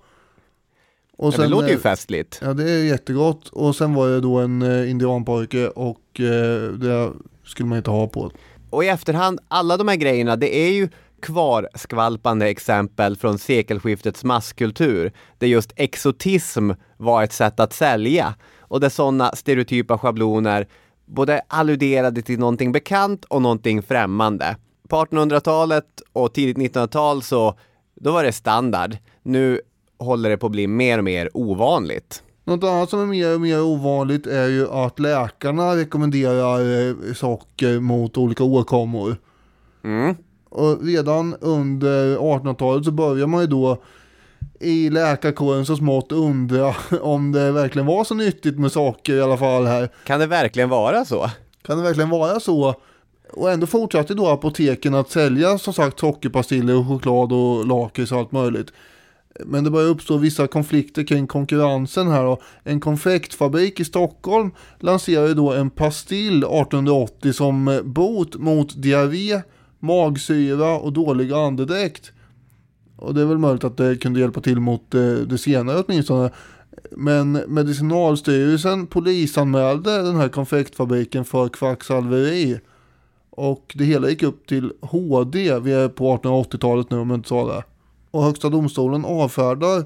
Och Ja, det låter ju eh, festligt. Ja, det är jättegott. Och sen var det då en eh, indianpojke och eh, det skulle man inte ha på. Och i efterhand, alla de här grejerna, det är ju kvarskvalpande exempel från sekelskiftets masskultur, där just exotism var ett sätt att sälja. Och där sådana stereotypa schabloner både alluderade till någonting bekant och någonting främmande. På 1800-talet och tidigt 1900-tal så, då var det standard. Nu håller det på att bli mer och mer ovanligt. Något annat som är mer och mer ovanligt är ju att läkarna rekommenderar eh, socker mot olika åkommor. Mm. Och redan under 1800-talet så börjar man ju då i läkarkåren så smått undra *laughs* om det verkligen var så nyttigt med socker i alla fall här. Kan det verkligen vara så? Kan det verkligen vara så? Och ändå fortsatte då apoteken att sälja som sagt sockerpastiller och choklad och lakrits och allt möjligt. Men det börjar uppstå vissa konflikter kring konkurrensen här och en konfektfabrik i Stockholm lanserade då en pastill 1880 som eh, bot mot diarré, magsyra och dålig andedräkt. Och det är väl möjligt att det kunde hjälpa till mot eh, det senare åtminstone. Men Medicinalstyrelsen polisanmälde den här konfektfabriken för kvacksalveri. Och det hela gick upp till HD, vi är på 1880-talet nu om jag inte sa det. Och Högsta domstolen avfärdar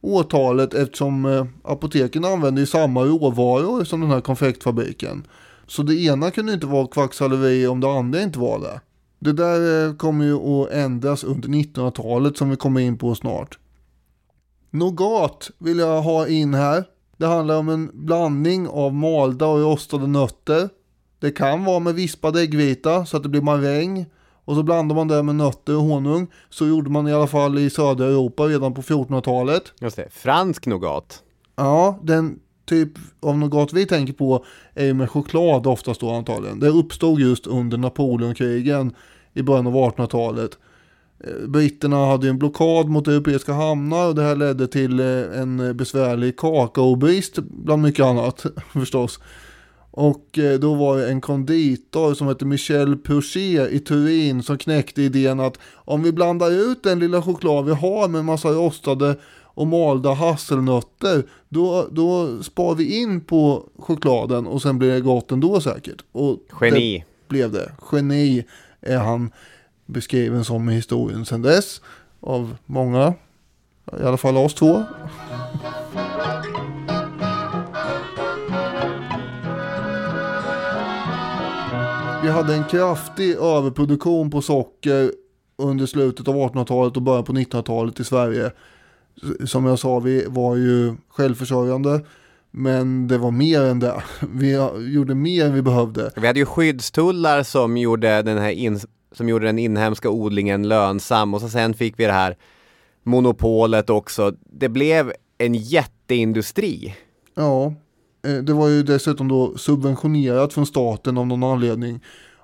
åtalet eftersom eh, apoteken använder ju samma råvaror som den här konfektfabriken. Så det ena kunde inte vara kvacksalveri om det andra inte var det. Det där eh, kommer ju att ändras under 1900-talet som vi kommer in på snart. Nougat vill jag ha in här. Det handlar om en blandning av malda och rostade nötter. Det kan vara med vispad äggvita så att det blir maräng. Och så blandar man det med nötter och honung. Så gjorde man i alla fall i södra Europa redan på 1400-talet. Just det, fransk nougat. Ja, den typ av nougat vi tänker på är med choklad oftast då antagligen. Det uppstod just under Napoleonkrigen i början av 1800-talet. Eh, Britterna hade en blockad mot europeiska hamnar och det här ledde till eh, en besvärlig kakaobrist bland mycket annat *laughs* förstås. Och eh, då var det en konditor som hette Michel Purcher i Turin som knäckte idén att om vi blandar ut den lilla choklad vi har med massa rostade och malda hasselnötter då, då spar vi in på chokladen och sen blir det gott ändå säkert. Och Geni. Det blev det. Geni är han beskriven som i historien sedan dess av många. I alla fall oss två. Vi hade en kraftig överproduktion på socker under slutet av 1800-talet och början på 1900-talet i Sverige. Som jag sa, vi var ju självförsörjande. Men det var mer än det. *laughs* Vi gjorde mer än vi behövde. Vi hade ju skyddstullar som gjorde den här in, som gjorde den inhemska odlingen lönsam och så sen fick vi det här monopolet också. Det blev en jätteindustri. Ja, Eh, det var ju dessutom då subventionerat från staten av någon anledning.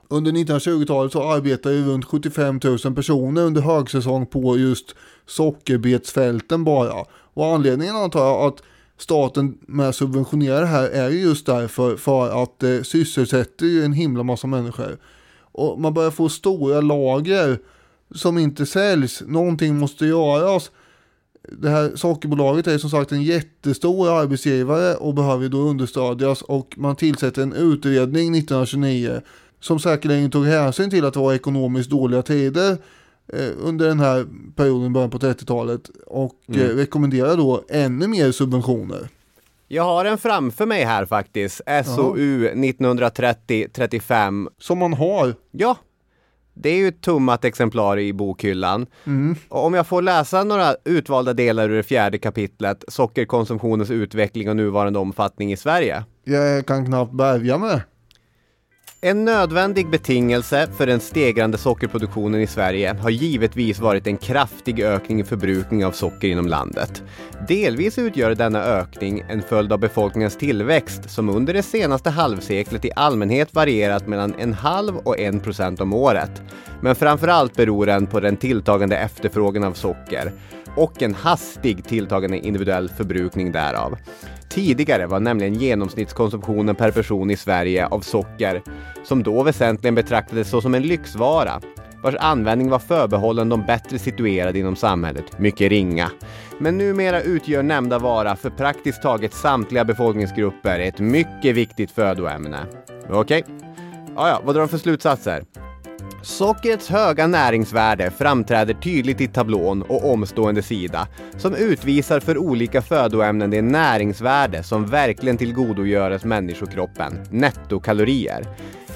Under 1920-talet så arbetade ju runt 75 000 personer under högsäsong på just sockerbetsfälten bara. Och anledningen antar jag att staten med subventionerar det här är ju just därför för att det sysselsätter ju en himla massa människor. Och man börjar få stora lager som inte säljs. Någonting måste göras det här sockerbolaget är som sagt en jättestor arbetsgivare och behöver då understödjas och man tillsätter en utredning 1929 som säkerligen tog hänsyn till att det var ekonomiskt dåliga tider eh, under den här perioden början på 30-talet och Mm. eh, rekommenderar då ännu mer subventioner. Jag har en framför mig här faktiskt. SOU 1930-35. Som man har. Ja. Det är ju ett tummat exemplar i bokhyllan. Mm. Och om jag får läsa några utvalda delar ur det fjärde kapitlet, sockerkonsumtionens utveckling och nuvarande omfattning i Sverige. Jag kan knappt bärga mig. En nödvändig betingelse för den stegrande sockerproduktionen i Sverige har givetvis varit en kraftig ökning i förbrukning av socker inom landet. Delvis utgör denna ökning en följd av befolkningens tillväxt som under det senaste halvseklet i allmänhet varierat mellan en halv och en procent om året. Men framförallt beror den på den tilltagande efterfrågan av socker och en hastig tilltagande individuell förbrukning därav. Tidigare var nämligen genomsnittskonsumtionen per person i Sverige av socker, som då väsentligen betraktades såsom en lyxvara, vars användning var förbehållen de bättre situerade inom samhället, mycket ringa. Men numera utgör nämnda vara för praktiskt taget samtliga befolkningsgrupper ett mycket viktigt födoämne. Okej? Ja, ja, vad drar de för slutsatser? Sockrets höga näringsvärde framträder tydligt i tablån och omstående sida som utvisar för olika födoämnen det näringsvärde som verkligen tillgodogöres människokroppen, nettokalorier.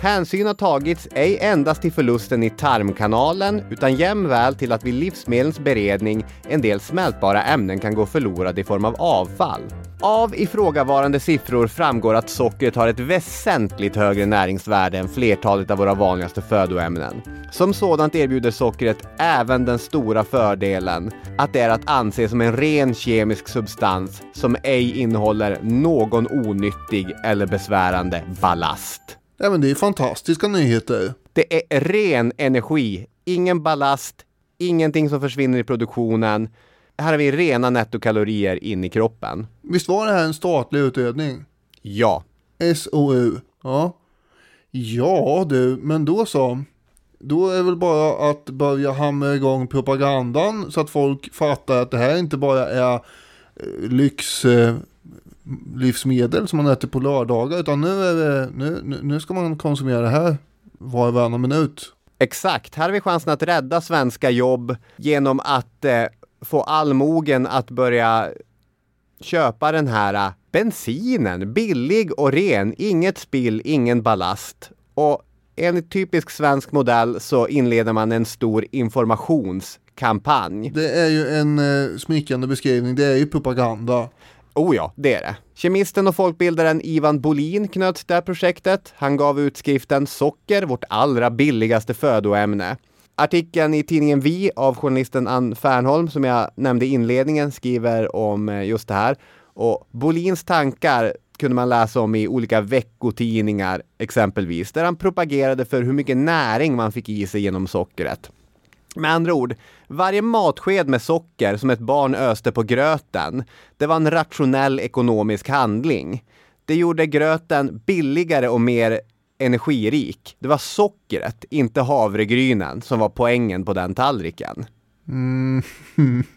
Hänsyn har tagits ej endast till förlusten i tarmkanalen utan jämväl till att vid livsmedlens beredning en del smältbara ämnen kan gå förlorade i form av avfall. Av ifrågavarande siffror framgår att sockret har ett väsentligt högre näringsvärde än flertalet av våra vanligaste födoämnen. Som sådant erbjuder sockret även den stora fördelen att det är att anse som en ren kemisk substans som ej innehåller någon onyttig eller besvärande ballast. Ja men det är fantastiska nyheter. Det är ren energi, ingen ballast, ingenting som försvinner i produktionen. Här har vi rena nettokalorier in i kroppen. Visst var det här en statlig utredning? Ja. SOU. Ja. Ja du, men då så. Då är väl bara att börja hamra igång propagandan så att folk fattar att det här inte bara är eh, lyx eh, livsmedel som man äter på lördagar utan nu, är det, nu- nu ska man konsumera det här var och varannan minut. Exakt, här har vi chansen att rädda svenska jobb genom att eh, få allmogen att börja köpa den här eh, bensinen. Billig och ren, inget spill, ingen ballast. Och enligt typisk svensk modell så inleder man en stor informationskampanj. Det är ju en eh, smickrande beskrivning, det är ju propaganda. Oh ja, det är det. Kemisten och folkbildaren Ivan Bolin knöt det här projektet. Han gav ut skriften Socker, vårt allra billigaste födoämne. Artikeln i tidningen Vi av journalisten Ann Fernholm som jag nämnde i inledningen skriver om eh, just det här. Och Bolins tankar kunde man läsa om i olika veckotidningar exempelvis, där han propagerade för hur mycket näring man fick i sig genom sockret. Med andra ord, varje matsked med socker som ett barn öste på gröten, det var en rationell ekonomisk handling. Det gjorde gröten billigare och mer energirik. Det var sockret, inte havregrynen, som var poängen på den tallriken. Mm. *laughs*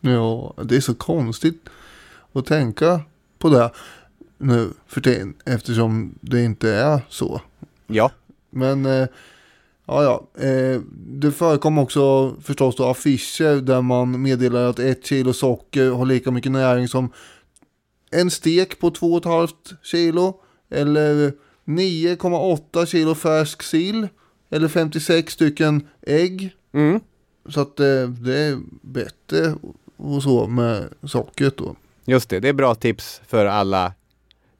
ja, det är så konstigt att tänka på det nu för tiden eftersom det inte är så. Ja. Men eh, ja, ja. Eh, det förekom också förstås då affischer där man meddelar att ett kilo socker har lika mycket näring som en stek på 2,5 kilo eller 9,8 kilo färsk sill eller 56 stycken ägg. Mm. Så att eh, det är bättre och så med sockret då. Just det, det är bra tips för alla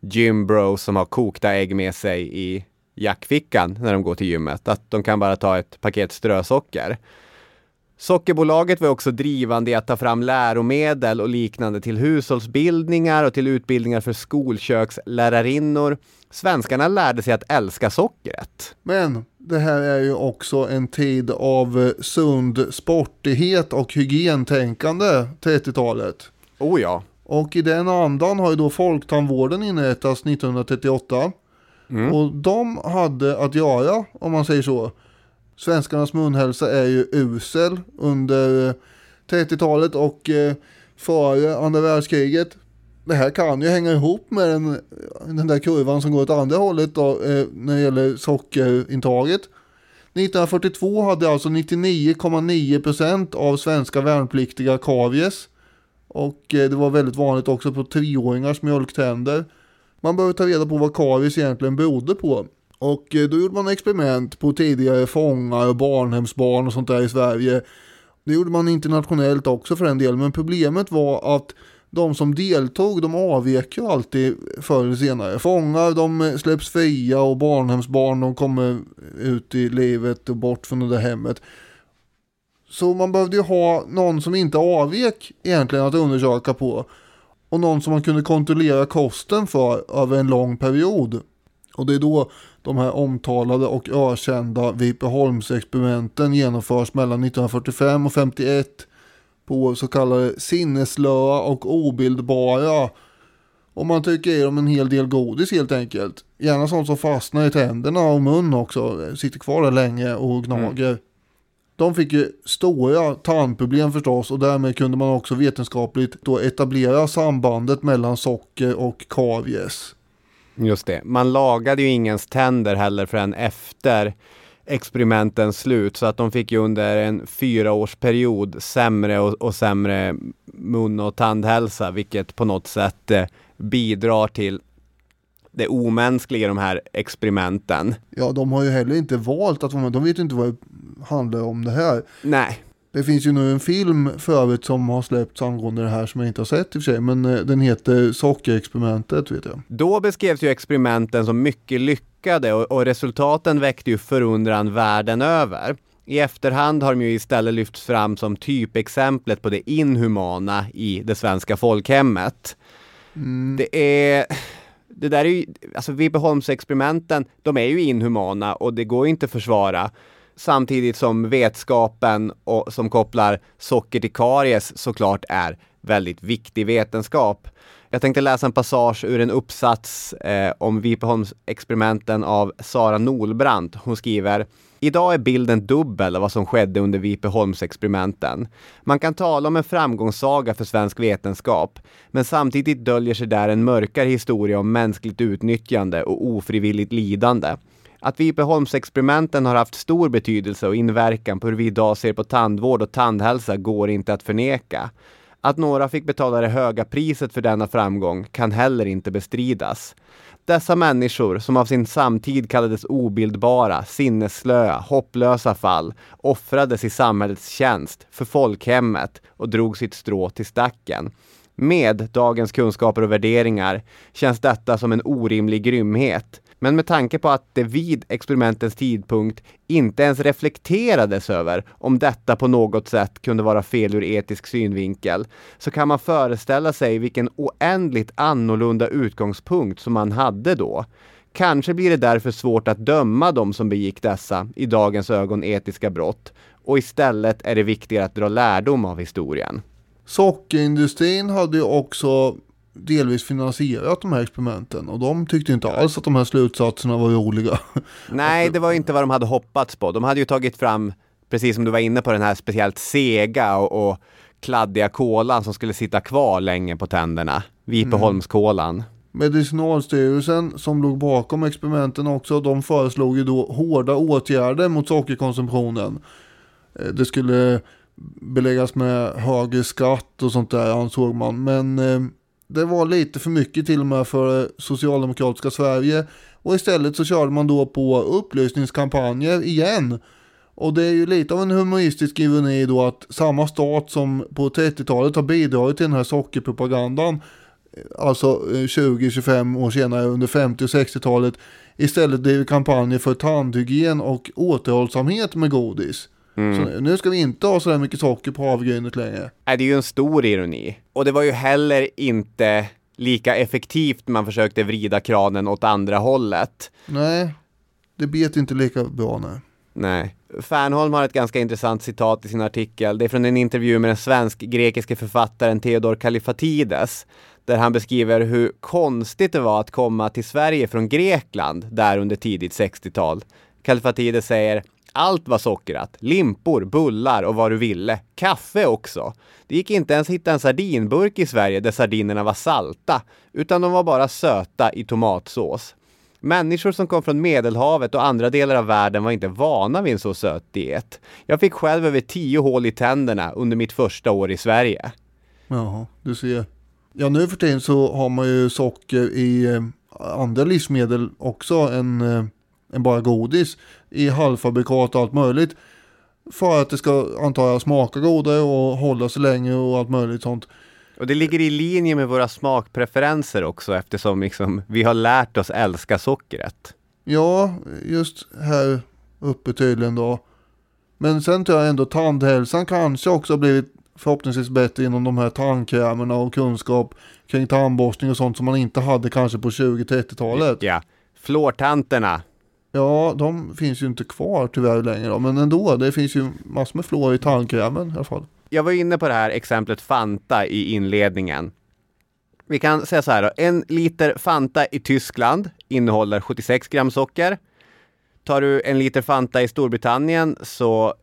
gym bros som har kokta ägg med sig i jackfickan när de går till gymmet. Att de kan bara ta ett paket strösocker. Sockerbolaget var också drivande i att ta fram läromedel och liknande till hushållsbildningar och till utbildningar för skolkökslärarinnor. Svenskarna lärde sig att älska sockret. Men det här är ju också en tid av eh, sund sportighet och hygientänkande 30-talet. Oh ja. Och i den andan har ju då Folktandvården inrättats 1938. Mm. Och de hade att göra, om man säger så. Svenskarnas munhälsa är ju usel under eh, 30-talet och eh, före andra världskriget. Det här kan ju hänga ihop med den, den där kurvan som går åt andra hållet då, eh, när det gäller sockerintaget. 1942 hade alltså 99,9% av svenska värnpliktiga karies. Och eh, det var väldigt vanligt också på treåringars mjölktänder. Man behöver ta reda på vad karies egentligen berodde på. Och eh, då gjorde man experiment på tidigare fångar och barnhemsbarn och sånt där i Sverige. Det gjorde man internationellt också för en del, men problemet var att de som deltog, de avvek ju alltid förr eller senare. Fångar, de släpps fria och barnhemsbarn, de kommer ut i livet och bort från det där hemmet. Så man behövde ju ha någon som inte avvek egentligen att undersöka på. Och någon som man kunde kontrollera kosten för över en lång period. Och det är då de här omtalade och ökända Vipeholmsexperimenten genomförs mellan 1945 och 51 på så kallade sinneslöa och obildbara. Och man tycker i dem en hel del godis helt enkelt. Gärna sånt som fastnar i tänderna och mun också. Sitter kvar där länge och gnager. De fick ju stora tandproblem förstås och därmed kunde man också vetenskapligt då etablera sambandet mellan socker och karies. Just det. Man lagade ju ingens tänder heller förrän efter experimentens slut så att de fick ju under en fyraårsperiod sämre och, och sämre mun och tandhälsa vilket på något sätt eh, bidrar till det omänskliga i de här experimenten. Ja, de har ju heller inte valt att vara med. De vet ju inte vad det handlar om det här. Nej. Det finns ju nu en film för övrigt som har släppts angående det här som jag inte har sett i och för sig. Men eh, den heter Sockerexperimentet vet jag. Då beskrevs ju experimenten som mycket lyckade och, och resultaten väckte ju förundran världen över. I efterhand har de ju istället lyfts fram som typexemplet på det inhumana i det svenska folkhemmet. Det är det där är ju, alltså Vipeholmsexperimenten, de är ju inhumana och det går ju inte att försvara. Samtidigt som vetskapen och, som kopplar socker till karies såklart är väldigt viktig vetenskap. Jag tänkte läsa en passage ur en uppsats eh, om Vipeholmsexperimenten av Sara Nolbrandt. Hon skriver Idag är bilden dubbel av vad som skedde under Vipeholmsexperimenten. Man kan tala om en framgångssaga för svensk vetenskap, men samtidigt döljer sig där en mörkare historia om mänskligt utnyttjande och ofrivilligt lidande. Att Vipeholmsexperimenten har haft stor betydelse och inverkan på hur vi idag ser på tandvård och tandhälsa går inte att förneka. Att några fick betala det höga priset för denna framgång kan heller inte bestridas. Dessa människor, som av sin samtid kallades obildbara, sinnesslöa, hopplösa fall, offrades i samhällets tjänst, för folkhemmet och drog sitt strå till stacken. Med dagens kunskaper och värderingar känns detta som en orimlig grymhet. Men med tanke på att det vid experimentens tidpunkt inte ens reflekterades över om detta på något sätt kunde vara fel ur etisk synvinkel, så kan man föreställa sig vilken oändligt annorlunda utgångspunkt som man hade då. Kanske blir det därför svårt att döma de som begick dessa, i dagens ögon etiska brott, och istället är det viktigare att dra lärdom av historien. Sockerindustrin hade ju också delvis finansierat de här experimenten och de tyckte inte alls att de här slutsatserna var roliga. *laughs* Nej, det var inte vad de hade hoppats på. De hade ju tagit fram, precis som du var inne på, den här speciellt sega och, och kladdiga kolan som skulle sitta kvar länge på tänderna. Vipeholmskolan. Medicinalstyrelsen som låg bakom experimenten också, de föreslog ju då hårda åtgärder mot sockerkonsumtionen. Eh, Det skulle beläggas med högre skatt och sånt där ansåg man. Men eh, det var lite för mycket till och med för socialdemokratiska Sverige. Och istället så körde man då på upplysningskampanjer igen. Och det är ju lite av en humoristisk ironi då att samma stat som på 30-talet har bidragit till den här sockerpropagandan alltså eh, 20-25 år senare under 50 och 60-talet istället driver kampanjer för tandhygien och återhållsamhet med godis. Så nu ska vi inte ha så här mycket socker på havregrynet längre. Nej, det är ju en stor ironi. Och det var ju heller inte lika effektivt när man försökte vrida kranen åt andra hållet. Nej, det bet inte lika bra nu. Nej. Fernholm har ett ganska intressant citat i sin artikel. Det är från en intervju med den svensk-grekiske författaren Theodor Kalifatides. Där han beskriver hur konstigt det var att komma till Sverige från Grekland där under tidigt 60-tal. Kalifatides säger allt var sockrat. Limpor, bullar och vad du ville. Kaffe också. Det gick inte ens hitta en sardinburk i Sverige där sardinerna var salta, utan de var bara söta i tomatsås. Människor som kom från Medelhavet och andra delar av världen var inte vana vid en så söt diet. Jag fick själv över tio hål i tänderna under mitt första år i Sverige. Jaha, du ser. Ja, nu för tiden så har man ju socker i eh, andra livsmedel också än, eh, än bara godis. I halvfabrikat och allt möjligt. För att det ska antar jag smaka godare och hålla sig länge och allt möjligt sånt. Och det ligger i linje med våra smakpreferenser också eftersom liksom, vi har lärt oss älska sockret. Ja, just här uppe tydligen då. Men sen tror jag ändå tandhälsan kanske också blivit förhoppningsvis bättre inom de här tandkrämerna och kunskap kring tandborstning och sånt som man inte hade kanske på 20-30-talet. Ja, flårtanterna. Ja, de finns ju inte kvar tyvärr längre då, men ändå, det finns ju massor med fluor i tandkrämen i alla fall. Jag var inne på det här exemplet Fanta i inledningen. Vi kan säga så här då, en liter Fanta i Tyskland innehåller 76 gram socker. Tar du en liter Fanta i Storbritannien så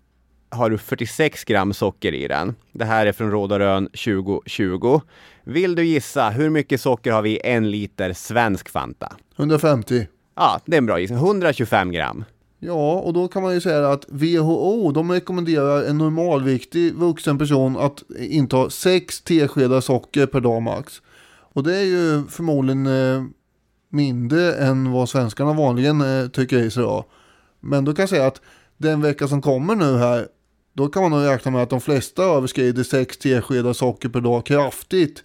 har du 46 gram socker i den. Det här är från Rådarön 2020. Vill du gissa hur mycket socker har vi i en liter svensk Fanta? 150. Ja, det är en bra gissning. 125 gram. Ja, och då kan man ju säga att WHO, de rekommenderar en normalviktig vuxen person att inta 6 teskedar socker per dag max. Och det är ju förmodligen eh, mindre än vad svenskarna vanligen eh, tycker i sig då. Men då kan jag säga att den vecka som kommer nu här, då kan man nog räkna med att de flesta överskrider 6 teskedar socker per dag kraftigt.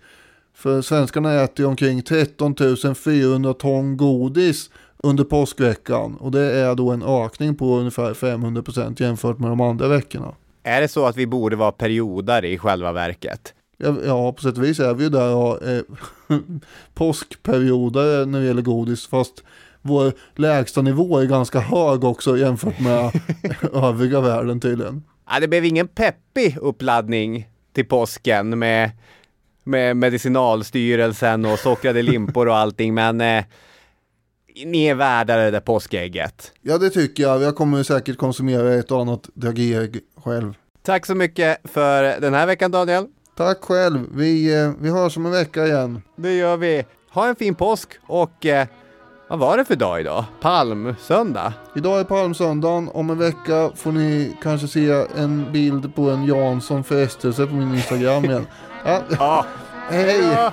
För svenskarna äter ju omkring 13 400 ton godis under påskveckan. Och det är då en ökning på ungefär 500% jämfört med de andra veckorna. Är det så att vi borde vara periodare i själva verket? Ja, ja på sätt och vis är vi ju där och eh, *laughs* påskperioder när det gäller godis. Fast vår lägsta nivå är ganska hög också jämfört med *laughs* övriga världen tydligen. Ja, det blev ingen peppig uppladdning till påsken med, med Medicinalstyrelsen och sockrade limpor och allting, men eh, ni är värda det där påskägget. Ja det tycker jag. Jag kommer säkert konsumera ett och annat dragéägg själv. Tack så mycket för den här veckan Daniel. Tack själv. Vi, eh, vi hörs om en vecka igen. Det gör vi. Ha en fin påsk och eh, vad var det för dag idag? Palmsöndag? Idag är palmsöndagen. Om en vecka får ni kanske se en bild på en Jansson frestelse på min Instagram igen. *laughs* Ja. Ja. Hej! Ja.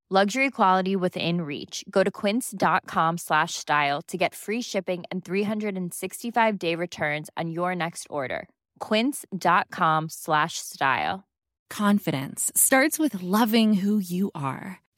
Luxury quality within reach. Go to quince.com slash style to get free shipping and 365 day returns on your next order. Quince.com slash style. Confidence starts with loving who you are.